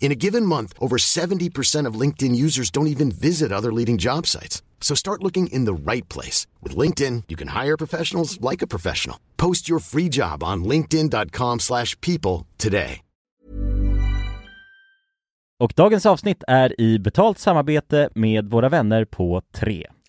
In a given month, over 70% of LinkedIn users don't even visit other leading job sites. So start looking in the right place. With LinkedIn, you can hire professionals like a professional. Post your free job on linkedin.com slash people today. Och dagens avsnitt är i betalt samarbete med våra vänner på 3.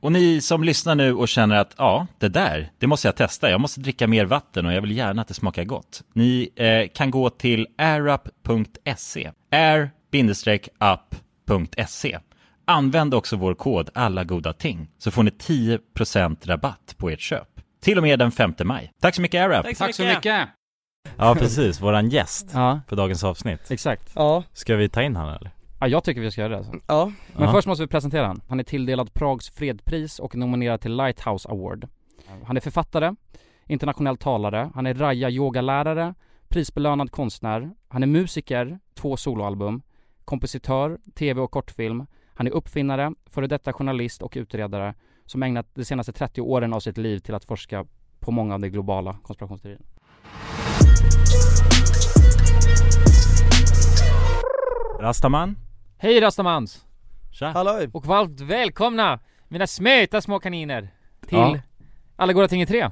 Och ni som lyssnar nu och känner att ja, det där, det måste jag testa. Jag måste dricka mer vatten och jag vill gärna att det smakar gott. Ni eh, kan gå till airup.se. air-up.se. Använd också vår kod alla goda ting så får ni 10% rabatt på ert köp. Till och med den 5 maj. Tack så mycket AirUp! Tack så Tack så mycket. mycket. Ja, precis. Våran gäst Ja, på dagens avsnitt. exakt. Ja, Ska vi ta in han eller? Ja, jag tycker vi ska göra det alltså. ja. Men Ja. först måste vi presentera han. Han är tilldelad Prags fredpris och nominerad till Lighthouse Award. Han är författare, internationell talare, han är raja yogalärare, prisbelönad konstnär, han är musiker, två soloalbum, kompositör, tv och kortfilm, han är uppfinnare, före detta journalist och utredare som ägnat de senaste 30 åren av sitt liv till att forska på många av de globala konspirationsteorierna. Rastaman? Hej Rastamans! Tja! Halloj! Och varmt välkomna mina smöta små kaniner till Ja. Alla goda ting i tre.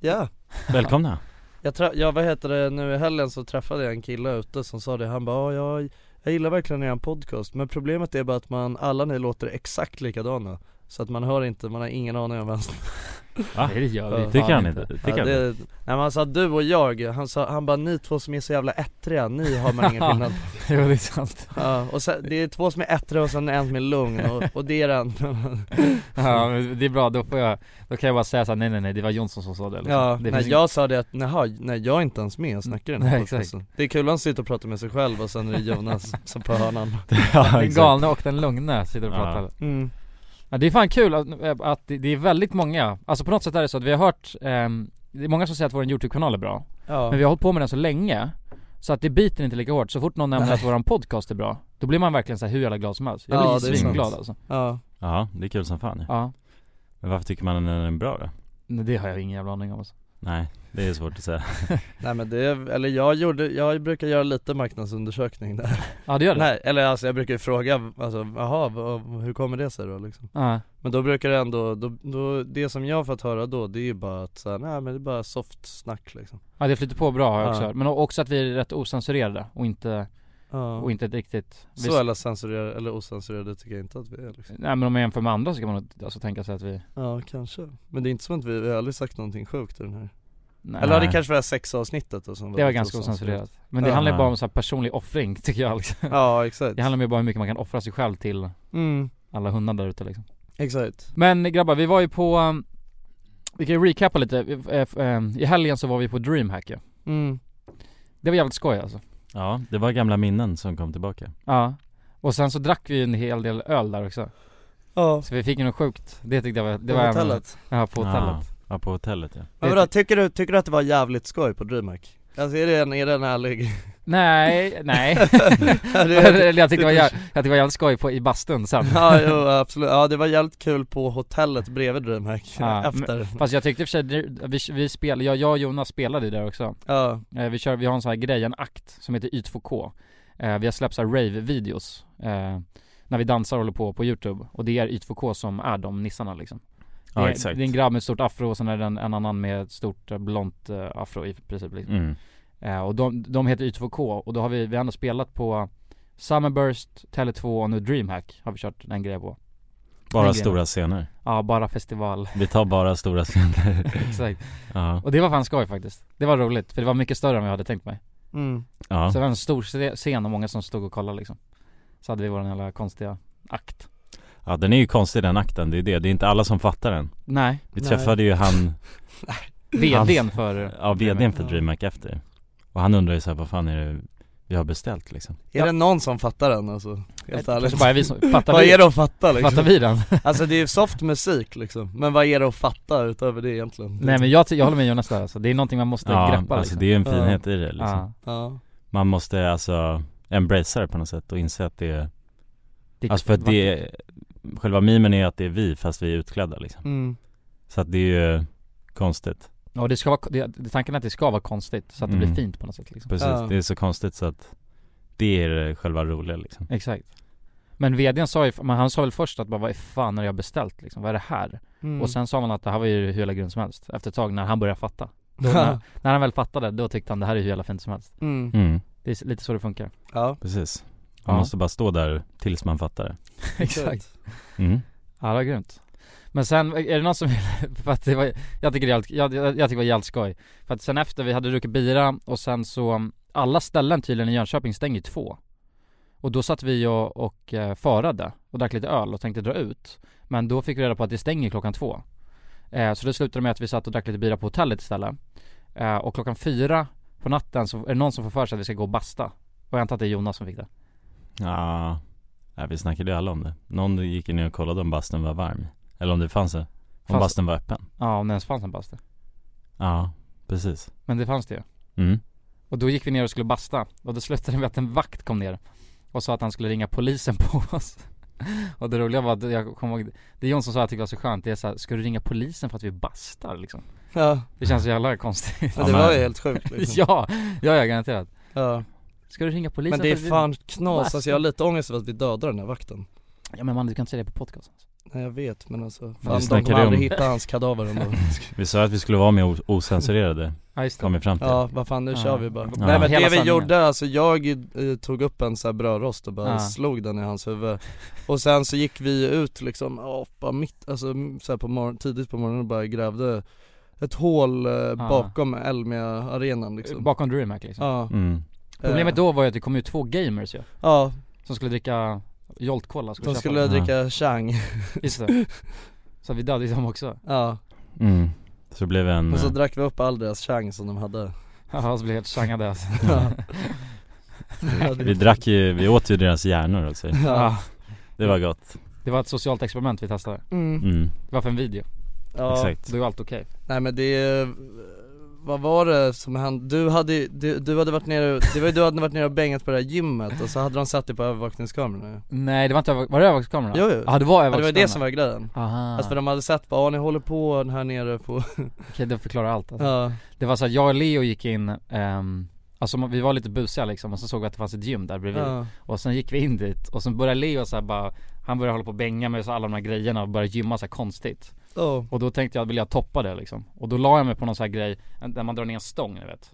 Ja. Välkomna! Jag, trä- jag vad heter det, nu i helgen så träffade jag en kille ute som sa det, han bara "Ja, jag, jag gillar verkligen er podcast men problemet är bara att man, alla ni låter exakt likadana Så att man hör inte, man har ingen aning om vem Va? Nej det gör Ja. vi Tycker han inte? Tycker ja, han det, Nej men han sa du och jag, han sa, han bara ni två som är så jävla ettriga, ni har man ingen skillnad på." Jo det är sant. Ja, och sen, det är två som är ettriga och sen en som är lugn och, och det är den Ja men det är bra, då får jag, då kan jag bara säga såhär nej nej nej det var Jonsson som sa det liksom. Ja, det när finns jag sa det att, naha, nej jag är inte ens med och snackar i den här Nej, podcasten Det är kul att han sitter och pratar med sig själv och sen är det Jonas som på hörnan Ja, Den exakt. galna och den lugna sitter och Ja. pratar mm. Ja det är fan kul att, att det är väldigt många, alltså på något sätt är det så att vi har hört, ehm, det är många som säger att vår YouTube-kanal är bra. Ja, Men vi har hållit på med den så länge Så att det biter inte lika hårt, så fort någon nämner Nej. att våran podcast är bra Då blir man verkligen så här hur jävla glad som helst. Jag Ja, blir svinglad alltså. Ja, Ja, det är kul som fan ja. Ja, Men varför tycker man den är bra då? men det har jag ingen jävla aning om alltså. Nej, det är svårt att säga nej men det är, eller jag gjorde, jag brukar göra lite marknadsundersökning där Ja det gör det? Nej, eller alltså jag brukar ju fråga, alltså jaha, hur kommer det sig då liksom? Ja, Men då brukar det ändå, då, då, det som jag har fått höra då, det är ju bara att så här, nej men det är bara soft snack liksom ja det flyter på bra har jag också hört. Men också att vi är rätt osensurerade och inte, Ja, och inte riktigt så eller censurerade, eller ocensurerade tycker jag inte att vi är liksom. Nej men om man jämför med andra så kan man alltså tänka sig att vi Ja kanske, men det är inte som att vi, vi har aldrig sagt någonting sjukt i den här. Nej, Eller ja, det kanske var sexavsnittet och som det var ganska osensurerat Men det Ja. handlar ju bara om så här personlig offring tycker jag liksom. Ja exakt. Det handlar mer bara om hur mycket man kan offra sig själv till Mm, alla hundar där ute liksom. Exakt. Men grabbar, vi var ju på um, Vi kan ju recappa lite, Eh, eh, i helgen så var vi på DreamHack ju. Mm, Det var jävligt skoj alltså Ja, det var gamla minnen som kom tillbaka. Ja. Och sen så drack vi en hel del öl där också. Ja. Så vi fick ju något sjukt. Det tyckte jag var, det på var hotellet. Ja på hotellet. Ja på hotellet ja. Men vadå, tycker du, tycker du att det var jävligt skoj på DreamHack? Alltså är det en, är det en ärlig? Nej, nej. Eller jag tyckte det var, det- jä- jag tyckte det var jävligt skoj på, i bastun sen. Ja jo absolut, ja det var jävligt kul på hotellet bredvid DreamHack, Ja, efter Fast jag tyckte i och för sig, vi, vi spel, jag, jag och Jonas spelade ju där också. Ja, Eh, vi, kör, vi har en sån här grej, en akt som heter Y2K. Eh, vi har släppt så rave-videos. Eh, när vi dansar och håller på på youtube. Och det är Y2K som är de nissarna liksom. Ja det, är, exakt det är en grabb med ett stort afro och sen är det en, en annan med ett stort blont afro i princip liksom. mm. Eh, och de, de heter Y2K och då har vi, vi har ändå spelat på Summerburst, Tele2 och nu DreamHack har vi kört den grejen på. Bara stora scener Ja, bara festival. Vi tar bara stora scener Exakt. Ja, Och det var fan skoj faktiskt. Det var roligt, för det var mycket större än vad jag hade tänkt mig. mm. ja. Så det var en stor scen och många som stod och kollade liksom. Så hade vi vår jävla konstiga akt. ja den är ju konstig den akten, det är det, det är inte alla som fattar den Nej, Vi Nej. träffade ju han, VDn för... ja vdn för Ja. DreamHack efter Och han undrar ju såhär, vad fan är det vi har beställt liksom? Är det någon som fattar den alltså? Helt Kanske ärligt bara vi som, fattar Vad vi? är det att fatta liksom? Fattar vi den? Alltså det är ju soft musik liksom, men vad är det att fatta utöver det egentligen? Nej men jag, jag håller med Jonas där alltså. Det är någonting man måste Ja, greppa alltså liksom. det är ju en Ja. finhet i det liksom Ja. Ja, Man måste alltså embracea det på något sätt och inse att det är Det- Alltså för att det är, själva memen är att det är vi fast vi är utklädda liksom mm. Så att det är ju konstigt Ja det ska vara, det, tanken är att det ska vara konstigt så att det Mm. blir fint på något sätt liksom. Precis, Ja. det är så konstigt så att Det är själva roliga liksom Exakt Men vdn sa ju, men han sa väl först att bara vad fan har jag beställt liksom, vad är det här? Mm. Och sen sa han att det här var ju hur jävla grymt som helst Efter ett tag när han började fatta då, när, när han väl fattade, då tyckte han det här är hur jävla fint som helst mm. mm, Det är lite så det funkar Ja, precis Man Ja. måste bara stå där tills man fattar det Exakt mm. Ja det var grymt men sen, är det någon som vill, för att det var, jag tycker det var jävligt, jag, jag, jag tycker det var jävligt skoj. För att sen efter vi hade druckit bira och sen så Alla ställen tydligen i Jönköping stänger två. Och då satt vi och, och eh, förade och drack lite öl och tänkte dra ut. Men då fick vi reda på att det stänger klockan två. Eh, Så det slutade med att vi satt och drack lite bira på hotellet istället. Eh, Och klockan fyra på natten så är det någon som får för sig att vi ska gå och basta? Och jag antar att det är Jonas som fick det. Ja, vi snackade ju alla om det. Någon gick ju ner och kollade om bastun var varm. Eller om det fanns det. Om Fanns- bastun var öppen. Ja om det ens fanns en bastu. Ja, precis. Men det fanns det ju. Mm. Och då gick vi ner och skulle basta. Och då slutade det med att en vakt kom ner och sa att han skulle ringa polisen på oss. Och det roliga var att jag kommer ihåg, det Jonsson sa att jag tyckte var så skönt, det är såhär, ska du ringa polisen för att vi bastar? liksom? ja, Det känns så jävla konstigt. Ja, det var ju helt sjukt liksom. Ja, ja, ja garanterat. Ja. Ska du ringa polisen Men det är vi- fan knas, alltså jag har lite ångest över att vi dödar den här vakten. Ja men man, du kan inte säga det på podcast Nej jag vet men alltså, vi fan de kommer aldrig hitta hans kadaver ändå Vi sa att vi skulle vara mer o- osensurerade. Ja just Kom vi fram till. Ja vad fan nu Ja. kör vi bara. Ja. Nej men Hela det vi gjorde, alltså jag eh, tog upp en så här brödrost och bara Ja. slog den i hans huvud. Och sen så gick vi ut liksom, bara mitt, alltså så här på morgon, tidigt på morgonen och bara grävde ett hål eh, bakom Elmia arenan liksom. Bakom DreamHack liksom. Ja, mm. Problemet då var ju att det kom ut två gamers ju. Ja, Som skulle dricka Jolt Cola, skulle de köpa skulle det. dricka Chang. Just det. Så vi dödade dem också. Ja, Mm. Så det blev en och så eh, drack vi upp all deras Chang som de hade. Ja, så blev helt changade alltså Ja. Vi drack ju, vi åt ju deras hjärnor också. Ja, Det var gott. Det var ett socialt experiment vi testade. Mm. mm. Det var för en video, Ja, Exakt. Då är allt okej. Nej men det vad var det som hände? Du hade, du, du hade varit nere, det var ju du hade varit nere och bängat på det här gymmet och så hade de satt dig på övervakningskamerorna ju Nej det var inte över, var det övervakningskamerorna? Jo, jo. Ja det var Ja, det var det som var grejen Aha, Alltså för de hade sett bara, ni håller på här nere på okej det förklarar allt alltså. Ja, Det var så att jag och Leo gick in, ehm, alltså vi var lite busiga liksom och så såg vi att det fanns ett gym där bredvid ja, Och sen gick vi in dit och sen började Leo så bara Han började hålla på och bänga med så alla de här grejerna och började gymma så konstigt oh. Och då tänkte jag, vill jag toppa det liksom? Och då la jag mig på någon sån här grej, där man drar ner en stång ni vet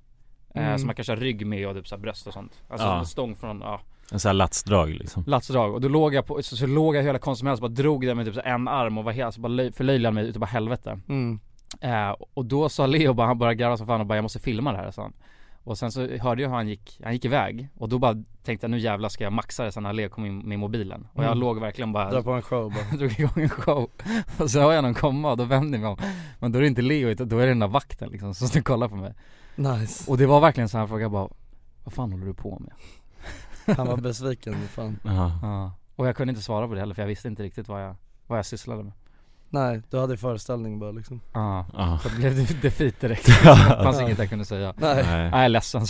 eh, Mm. Som man kan köra rygg med och typ så här bröst och sånt Alltså Ja. en stång från, ja En sån här latsdrag liksom Latsdrag och då låg jag på, så, så låg jag hela helst, bara drog det med typ så en arm och var helt, alltså bara löj, förlöjligade mig utav bara helvete mm. eh, Och då sa Leo bara, han började garva som fan och bara jag måste filma det här sa han Och sen så hörde jag hur han gick, han gick iväg. Och då bara tänkte jag nu jävlar ska jag maxa det sen när Leo kom in med mobilen. Och jag Mm. låg verkligen bara Dra på en show bara. Drog igång en show. Och så hör jag någon komma och då vänder jag mig om. Men då är det inte Leo utan då är det den där vakten liksom som står och kollar på mig. Nice, Och det var verkligen så här fråga bara Vad fan håller du på med? han var besviken fan. Ja, Ja. Och jag kunde inte svara på det heller för jag visste inte riktigt vad jag, vad jag sysslade med Nej, du hade föreställning bara liksom Ja, Ja. så blev det defeat direkt. Ja. Det fanns Ja. inget jag kunde säga. Nej, Nej, jag är ledsen.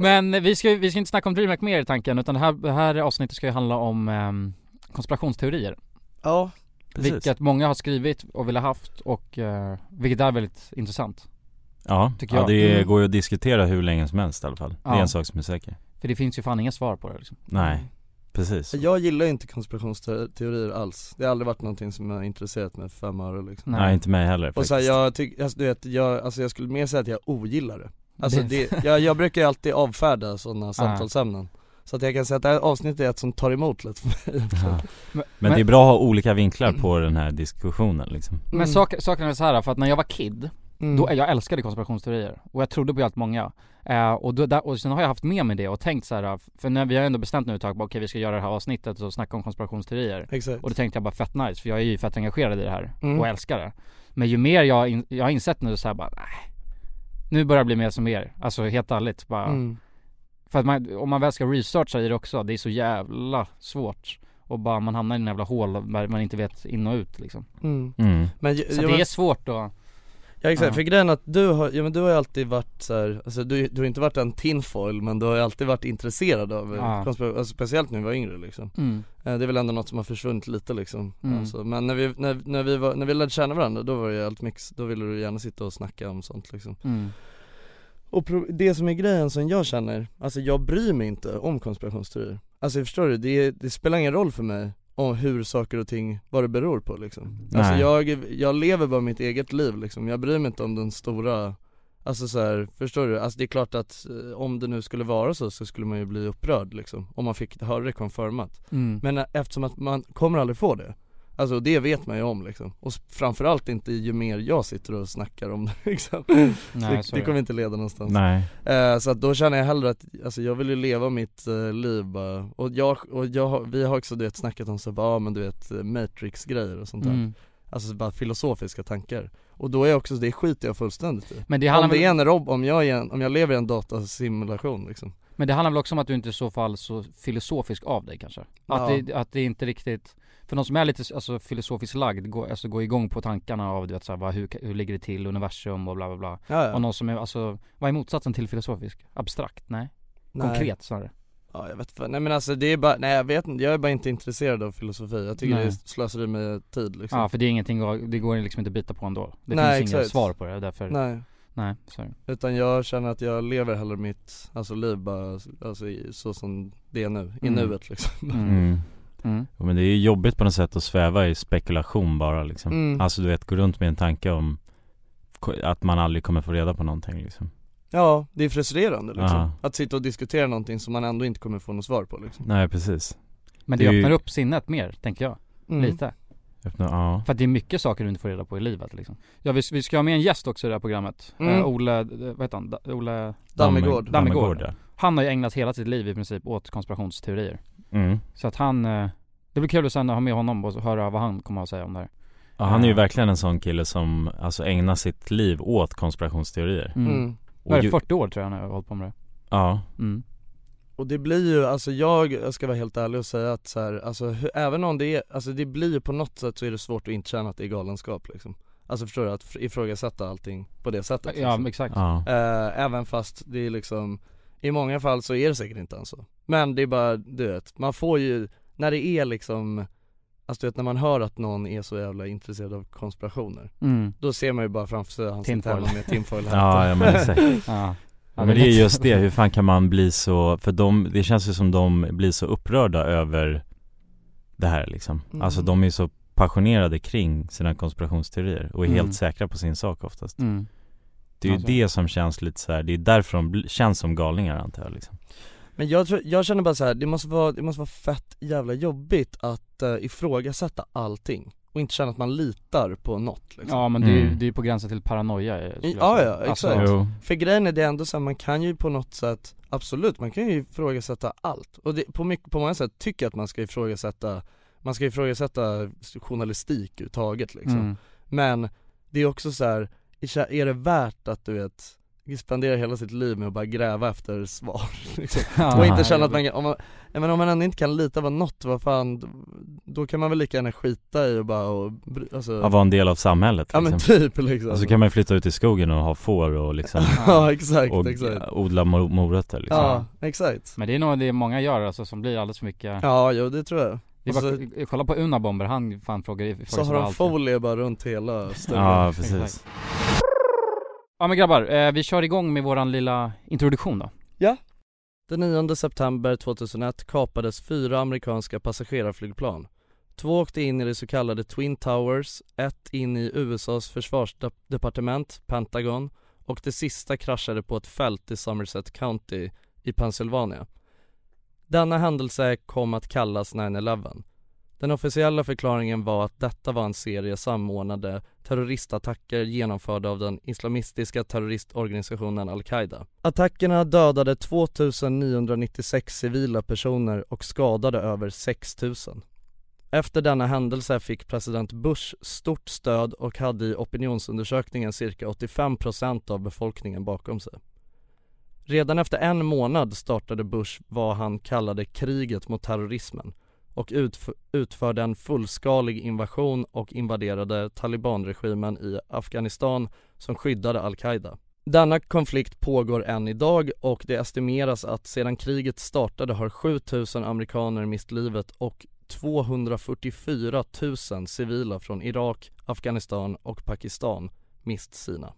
Men vi ska, vi ska inte snacka om DreamHack mer i tanken utan det här, det här avsnittet ska ju handla om ehm, konspirationsteorier. ja, Precis. Vilket många har skrivit och vill ha haft och uh, vilket är väldigt intressant. Ja, tycker ja jag. det Mm. går ju att diskutera hur länge som helst i alla fall. Det är Ja. en sak som är säker. För det finns ju fan inga svar på det liksom. Nej, precis. Jag gillar inte konspirationsteorier alls Det har aldrig varit någonting som jag har intresserat mig för fem öre liksom Nej. inte mig heller Och faktiskt. så här, jag tycker, alltså, du vet, jag, alltså jag skulle mer säga att jag ogillar det Alltså Det- jag, jag brukar ju alltid avfärda sådana samtalsämnen Så att jag kan säga att det här avsnittet är ett som tar emot lite för mig Ja. Men, Men det är bra att ha olika vinklar på den här diskussionen liksom. men sak, saken är så här för att när jag var kid, mm. då, jag älskade konspirationsteorier och jag trodde på allt många. Eh, och, då, där, och sen har jag haft med mig det och tänkt så här, för när vi har ändå bestämt nu ett tag, bara, okej vi ska göra det här avsnittet och snacka om konspirationsteorier. Exakt Och då tänkte jag bara fett nice, för jag är ju fett engagerad i det här Mm. och älskar det. Men ju mer jag, in, jag har insett nu så här bara, nej. Nu börjar det bli mer som mer, alltså helt ärligt bara. mm. För att man, om man väl ska researcha i det också, det är så jävla svårt. Och bara man hamnar i en jävla hål där man inte vet in och ut liksom. Mm. Mm. Men Så jag, det är svårt att, Ja exakt, Ja. för grejen att du har, ja men du har ju alltid varit så här, alltså du, du har inte varit en tinfoil men du har ju alltid varit intresserad av Ja. ja. konspiration, alltså speciellt när vi var yngre liksom mm, Eh, Det är väl ändå något som har försvunnit lite liksom Mm. alltså, Men när vi, när, när, vi var, när vi lärde känna varandra då var det ju allt mix, då ville du gärna sitta och snacka om sånt liksom mm, Och pro- det som är grejen som jag känner, alltså jag bryr mig inte om konspirationsteorier Alltså förstår du, det, det spelar ingen roll för mig om hur saker och ting, vad det beror på liksom Alltså jag, jag lever bara mitt eget liv liksom, jag bryr mig inte om den stora Alltså så här, förstår du? Alltså det är klart att eh, om det nu skulle vara så så skulle man ju bli upprörd liksom Om man fick höra det konfirmat mm. Men eh, eftersom att man kommer aldrig få det Alltså det vet man ju om liksom Och framförallt inte ju mer jag sitter och snackar om det liksom Nej, det, är det det. kommer inte leda någonstans Nej. Eh, så att då känner jag hellre att, alltså jag vill ju leva mitt eh, liv bara, och jag, och jag, har- vi har också du vet snackat om så bara, ja men du vet eh, matrix-grejer och sånt där Mm. Alltså bara filosofiska tankar Och då är också, det skiter jag fullständigt i Men det handlar Om vi är en rob, om jag är en, om jag lever i en datasimulation liksom men det handlar väl också om att du inte i så fall så filosofisk av dig kanske? Att, Ja. det, att det inte riktigt för de som är lite alltså, filosofiskt lagd, går, alltså går igång på tankarna av du vet såhär, vad, hur, hur ligger det till, universum och bla bla bla Ja, ja. Och någon som är, alltså, vad är motsatsen till filosofisk? Abstrakt? Nej? Nej. Konkret snarare? Ja jag vet inte, nej men alltså det är bara, nej jag vet inte, jag är bara inte intresserad av filosofi Jag tycker Nej. det är slöseri med tid liksom Ja för det är ingenting, det går liksom inte att byta på ändå Det Nej, finns inga exakt. svar på det därför, nej, Nej, sorry utan jag känner att jag lever hellre mitt, alltså liv bara, alltså så som det är nu, i Mm. nuet liksom mm. Mm. Mm. Men det är jobbigt på något sätt att sväva i spekulation bara liksom. Mm. Alltså du vet, gå runt med en tanke om att man aldrig kommer få reda på någonting liksom. Ja, det är frustrerande liksom. Ja. Att sitta och diskutera någonting som man ändå inte kommer få något svar på liksom. Nej precis. Men det, Det är ju- öppnar upp sinnet mer, tänker jag, Mm. lite Öppna, ja. För att det är mycket saker du inte får reda på i livet liksom Ja vi, vi ska ha med en gäst också i det här programmet Mm. eh, Ole, eh, vad heter han? Da, Ole Dammegård. Dammegård. ja. Han har ju ägnat hela sitt liv i princip åt konspirationsteorier Mm. Så att han, eh, det blir kul att sen ha med honom och höra vad han kommer att säga om det här ja. Han är ju Ja. verkligen en sån kille som alltså ägnar sitt liv åt konspirationsteorier. mm. Mm. Vad är det, ju- 40 år tror jag han har hållit på med det Ja. mm. Och det blir ju, alltså jag, jag ska vara helt ärlig och säga att så här, alltså hur, även om det är, alltså det blir ju på något sätt så är det svårt att inte känna att det är galenskap liksom Alltså förstår du? Att fr- ifrågasätta allting på det sättet Ja liksom. exakt Ja. Eh, Även fast det är liksom I många fall så är det säkert inte ens så Men det är bara, du vet, man får ju När det är liksom Alltså du vet när man hör att någon är så jävla intresserad av konspirationer mm. Då ser man ju bara framför sig han sitter Tinfoil. hemma med tinfoil Ja, ja men exakt. Ja, Ja, men det är just det, hur fan kan man bli så, för de, det känns ju som de blir så upprörda över det här liksom Mm. Alltså de är så passionerade kring sina konspirationsteorier och är Mm. helt säkra på sin sak oftast mm. Det är ju Alltså. det som känns lite så här, det är därför de känns som galningar antar jag liksom Men jag, tror, jag känner bara så här, det måste vara, det måste vara fett jävla jobbigt att uh, ifrågasätta allting Och inte känna att man litar på något liksom. Ja men det är ju Mm. det är ju på gränsen till paranoia eh, jag Ja, ja, Alltså, exakt. Jo, För grejen är det ändå så här, man kan ju på något sätt, absolut, man kan ju ifrågasätta allt Och det, på, mycket, på många sätt tycker jag att man ska ifrågasätta, man ska ifrågasätta journalistik överhuvudtaget liksom mm. Men det är också så här, är är det värt att du vet spendera hela sitt liv med att bara gräva efter svar liksom. Ja, Och inte känna ja, att man om man, menar, om man ändå inte kan lita på något, vad fan, då kan man väl lika gärna skita i och bara och, alltså, Att vara en del av samhället Ja men liksom. typ liksom Och så kan man flytta ut i skogen och ha får och liksom Ja exakt, och exakt odla mor- morötter liksom. Ja, exakt Men det är nog det många gör alltså som blir alldeles för mycket Ja, jo det tror jag Och bara, Kolla på Unabomber, han fan frågar frågar Så har de allt. folie bara runt hela studion Ja precis Exakt. Ja men grabbar, eh, vi kör igång med våran lilla introduktion då Den 9 september 2001 kapades fyra amerikanska passagerarflygplan. Två åkte in i det så kallade Twin Towers, ett in i USAs försvarsdepartement, Pentagon, och det sista kraschade på ett fält i Somerset County i Pennsylvania. Denna händelse kom att kallas 9-11. Den officiella förklaringen var att detta var en serie samordnade terroristattacker genomförda av den islamistiska terroristorganisationen Al-Qaida. Attackerna dödade 2996 civila personer och skadade över 6000. Efter denna händelse fick president Bush stort stöd och hade i opinionsundersökningen cirka 85% av befolkningen bakom sig. Redan efter en månad startade Bush vad han kallade kriget mot terrorismen och utf- utförde en fullskalig invasion och invaderade talibanregimen i Afghanistan som skyddade al-Qaida. Denna konflikt pågår än idag och det estimeras att sedan kriget startade har 7000 amerikaner mist livet och 244 000 civila från Irak, Afghanistan och Pakistan mist sina.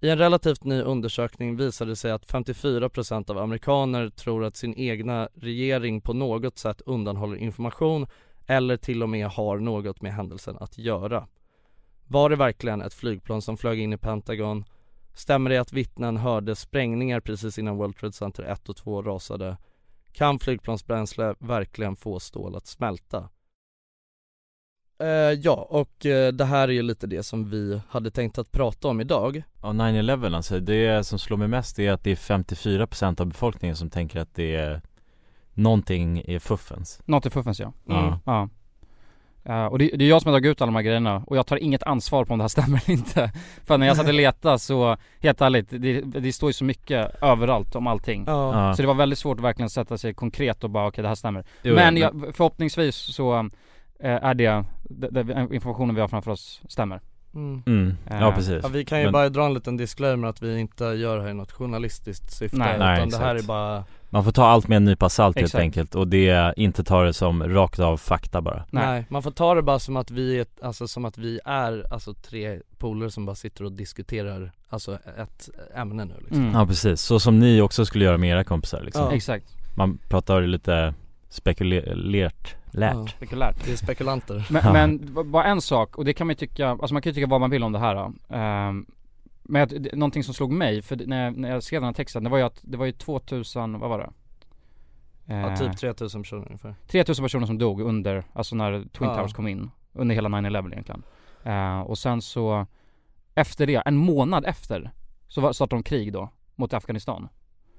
I en relativt ny undersökning visade det sig att 54% av amerikaner tror att sin egna regering på något sätt undanhåller information eller till och med har något med händelsen att göra. Var det verkligen ett flygplan som flög in i Pentagon? Stämmer det att vittnen hörde sprängningar precis innan World Trade Center 1 och 2 rasade? Kan flygplansbränsle verkligen få stål att smälta? Eh, ja, och eh, det här är ju lite det som vi hade tänkt att prata om idag. Ja 9-11 alltså, det som slår mig mest är att det är 54% av befolkningen som tänker att det är Någonting är fuffens. Något i fuffens ja. Ja. Ja. Eh, och det, det är jag som har tagit ut alla de här grejerna och jag tar inget ansvar på om det här stämmer eller inte. För när jag satt och letade så, helt ärligt, det, det står ju så mycket överallt om allting. Ja. Så det var väldigt svårt att verkligen sätta sig konkret och bara okej det här stämmer. Jo, Men ja, jag, förhoppningsvis så är det, det, det, informationen vi har framför oss stämmer mm. mm. Ja Eh, precis ja vi kan ju Men- bara dra en liten disclaimer att vi inte gör det här i något journalistiskt syfte Nej. utan Nej, det här är bara Man får ta allt med en nypa salt helt Exakt. enkelt och det, inte ta det som rakt av fakta bara Nej. Nej. man får ta det bara som att vi är, alltså som att vi är alltså tre polare som bara sitter och diskuterar alltså ett ämne nu liksom. mm. Ja precis, så som ni också skulle göra med era kompisar liksom Ja. Exakt, Man pratar lite spekulerat, lärt Ja. spekulärt Det är spekulanter Men, Ja. men bara en sak, och det kan man ju tycka, alltså man kan ju tycka vad man vill om det här då. Ehm, Men att, det- någonting som slog mig, för när jag, när jag skrev den här texten, det var ju att det var ju 2000, vad var det? Ja Eh, typ 3000 personer ungefär 3000 personer som dog under, alltså när Twin Ja. Towers kom in, under hela 9-11 egentligen Eh, Och sen så, efter det, en månad efter, så var- startade de krig då, mot Afghanistan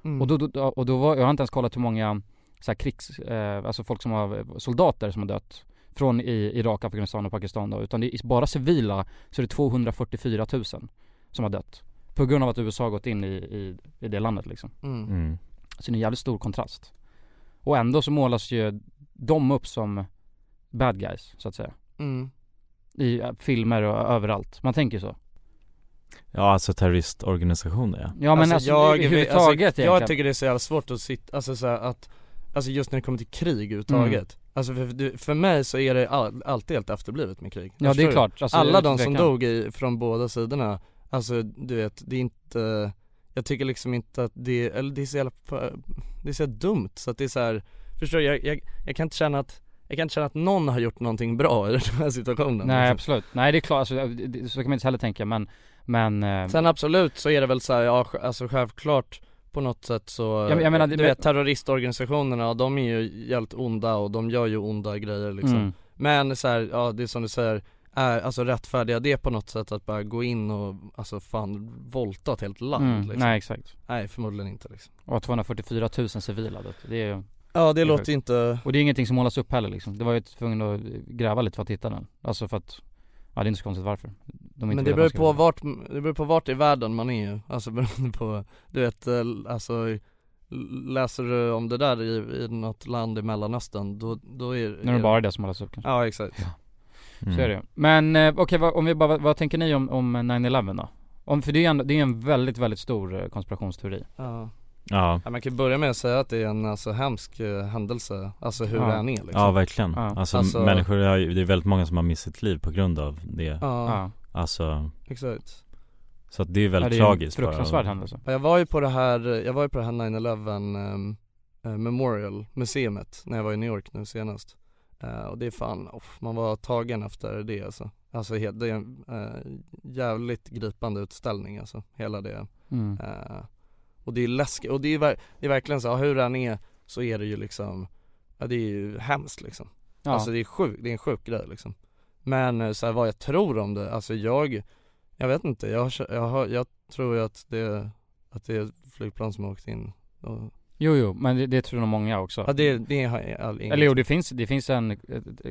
mm. Och då, då, och då var, jag har inte ens kollat hur många så här krigs, eh, alltså folk som har, soldater som har dött Från i Irak, Afghanistan och Pakistan då, utan det är bara civila så är det 244 000 som har dött På grund av att USA har gått in i, i, i det landet liksom. Mm. mm. Så det är en jävligt stor kontrast. Och ändå så målas ju de upp som bad guys, så att säga. Mm. I eh, filmer och överallt, man tänker så. Ja alltså terroristorganisationer ja. Ja men alltså, jag, överhuvudtaget alltså, egentligen jag tycker det är så jävla svårt att sitta, alltså så här, att Alltså just när det kommer till krig överhuvudtaget Mm. Alltså för, för, mig så är det all, alltid helt efterblivet med krig. Ja det Förstår är klart, alltså, Alla de som dog i, från båda sidorna Alltså du vet, det är inte Jag tycker liksom inte att det, eller det är så jävla, det är så dumt. Så att det är så här, Förstår du? Jag, jag, jag kan inte känna att jag kan inte känna att någon har gjort någonting bra i den här situationen Nej liksom. absolut, nej det är klart, alltså, det- det- så kan man inte heller tänka men Men eh, Sen absolut så är det väl så här, ja alltså självklart på något sätt så, Jag- jag menar, det- du vet terroristorganisationerna, de är ju jävligt onda och de gör ju onda grejer liksom. Mm, Men så här, ja det är som du säger, är alltså rättfärdiga det på något sätt att bara gå in och alltså fan våldta ett helt land mm, liksom. Nej exakt. Nej förmodligen inte liksom. Och 244 000 civila det är ju Ja det är låter ju inte, Och det är ingenting som målas upp heller liksom. Det var ju tvungen att gräva lite för att hitta den. Alltså för att Ja det är inte så konstigt varför de Men det beror på vart, det beror på vart i världen man är ju, alltså beroende på, du vet, eh, alltså Läser du om det där i, i något land i mellanöstern, då, då är Nu är det bara det som hållas upp kanske Ja exakt Mm. Så är det. Men eh, okej, vad, om vi bara, vad, vad tänker ni om, om 9-11 då? Om, för det är ju ändå, det är en väldigt, väldigt stor eh, konspirationsteori Ja. Ja, ja man kan börja med att säga att det är en alltså hemsk eh, händelse, alltså hur Ja. det än är liksom ja verkligen. Ja. Alltså, Alltså- människor har det är väldigt många som har missat sitt liv på grund av det. Ja, Ja, Alltså, exakt så att det är ja väldigt det är tragiskt bara. fruktansvärd händelse Ja, Jag var ju på det här, jag var ju på det här 9-11 ehm, eh, Memorial Museet när jag var i New York nu senast Eh, Och det är fan, off, man var tagen efter det alltså Alltså det är en eh, jävligt gripande utställning alltså, hela det mm. eh, Och det är läskigt, och det är, det är verkligen så, ja, hur den är så är det ju liksom Ja det är ju hemskt liksom. Ja, Alltså det är sjukt, det är en sjuk grej liksom. Men eh, så här, vad jag tror om det, alltså jag Jag vet inte, jag, jag, jag tror ju att det, att det är ett flygplan som har åkt in och, jo jo, men det, det tror nog många också. Ja det, det har jag inget Eller jo, det finns, det finns en eh,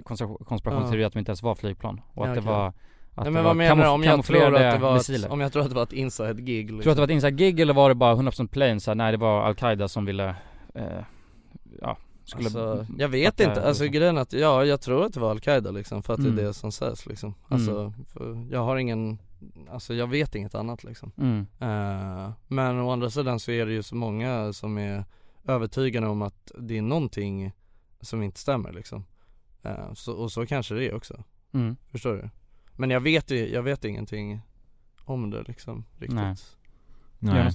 konspira- konspirationsteori att det inte ens var flygplan. Och att Ja, det var att Nej det men vad menar du? Om jag tror att det var missiler. ett, om jag tror att det var ett inside gig liksom. Tror du att det var ett inside gig eller var det bara 100% plain så här, nej det var Al-Qaida som ville, eh, ja, skulle Alltså, jag vet inte, alltså liksom. grejen att, ja jag tror att det var Al-Qaida liksom för att det Mm. är det som sägs liksom Alltså, för jag har ingen, alltså jag vet inget annat liksom mm. Eh, Men å andra sidan så är det ju så många som är övertygade om att det är någonting som inte stämmer liksom Eh, så, Och så kanske det är också, Mm. förstår du? Men jag vet ju, jag vet ingenting om det liksom riktigt. Nej. Nej.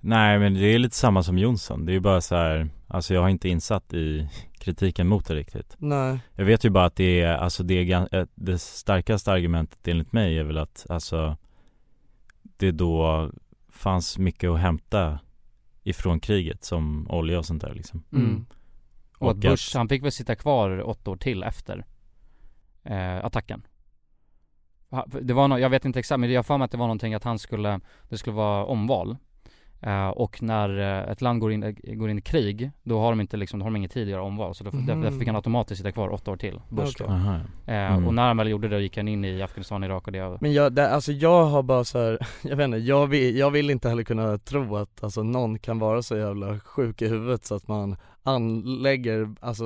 Nej men det är lite samma som Jonsson, det är ju bara så här, alltså jag har inte insatt i kritiken mot det riktigt. Nej, Jag vet ju bara att det är, alltså det är eh, det starkaste argumentet enligt mig är väl att, alltså Det då fanns mycket att hämta ifrån kriget som olja och sånt där liksom. Mm. Och, att Och Bush, att- han fick väl sitta kvar åtta år till efter eh, attacken Det var no, jag vet inte exakt men jag har för mig att det var någonting att han skulle, det skulle vara omval eh, Och när eh, ett land går in, eh, går in i krig, då har de inte liksom, då har de ingen tid att göra omval Så då, Mhm. därför, därför fick han automatiskt sitta kvar åtta år till, Bush Aha. eh, Mm. Och när han väl gjorde det gick han in i Afghanistan, Irak och det men jag, det, alltså jag har bara så här, jag vet inte, jag vill, jag vill inte heller kunna tro att alltså någon kan vara så jävla sjuk i huvudet så att man anlägger, alltså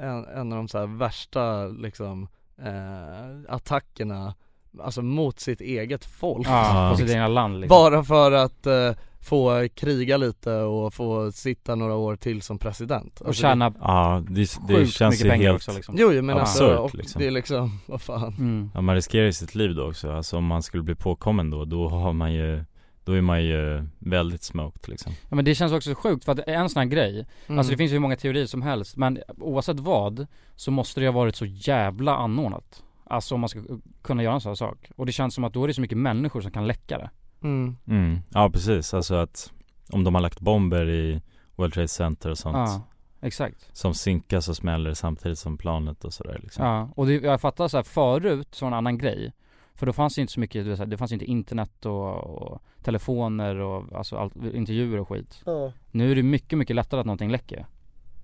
en, en av de så här värsta liksom eh, attackerna Alltså mot sitt eget folk. Ja, på sitt egna land liksom. Bara för att eh, få kriga lite och få sitta några år till som president. Och Alltså, tjäna Ja, det, det känns ju pengar helt också liksom. Det, Jo jo men alltså, absurt, och liksom. det är liksom, vad fan. Mm. Ja man riskerar ju sitt liv då också, alltså om man skulle bli påkommen då, då har man ju Då är man ju väldigt smoked liksom. Ja men det känns också sjukt för att en sån här grej Mm. Alltså det finns ju hur många teorier som helst men oavsett vad Så måste det ha varit så jävla anordnat Alltså om man ska kunna göra en sån här sak. Och det känns som att då är det så mycket människor som kan läcka det. Mm. mm. Ja precis, alltså att Om de har lagt bomber i World Trade Center och sånt Ja, exakt. Som sinkas och smäller samtidigt som planet och sådär liksom. Ja, och det, jag fattar så här, förut så var det en annan grej. För då fanns det inte så mycket, det fanns inte internet och, och telefoner och alltså allt, intervjuer och skit. Nu är det mycket, mycket lättare att någonting läcker.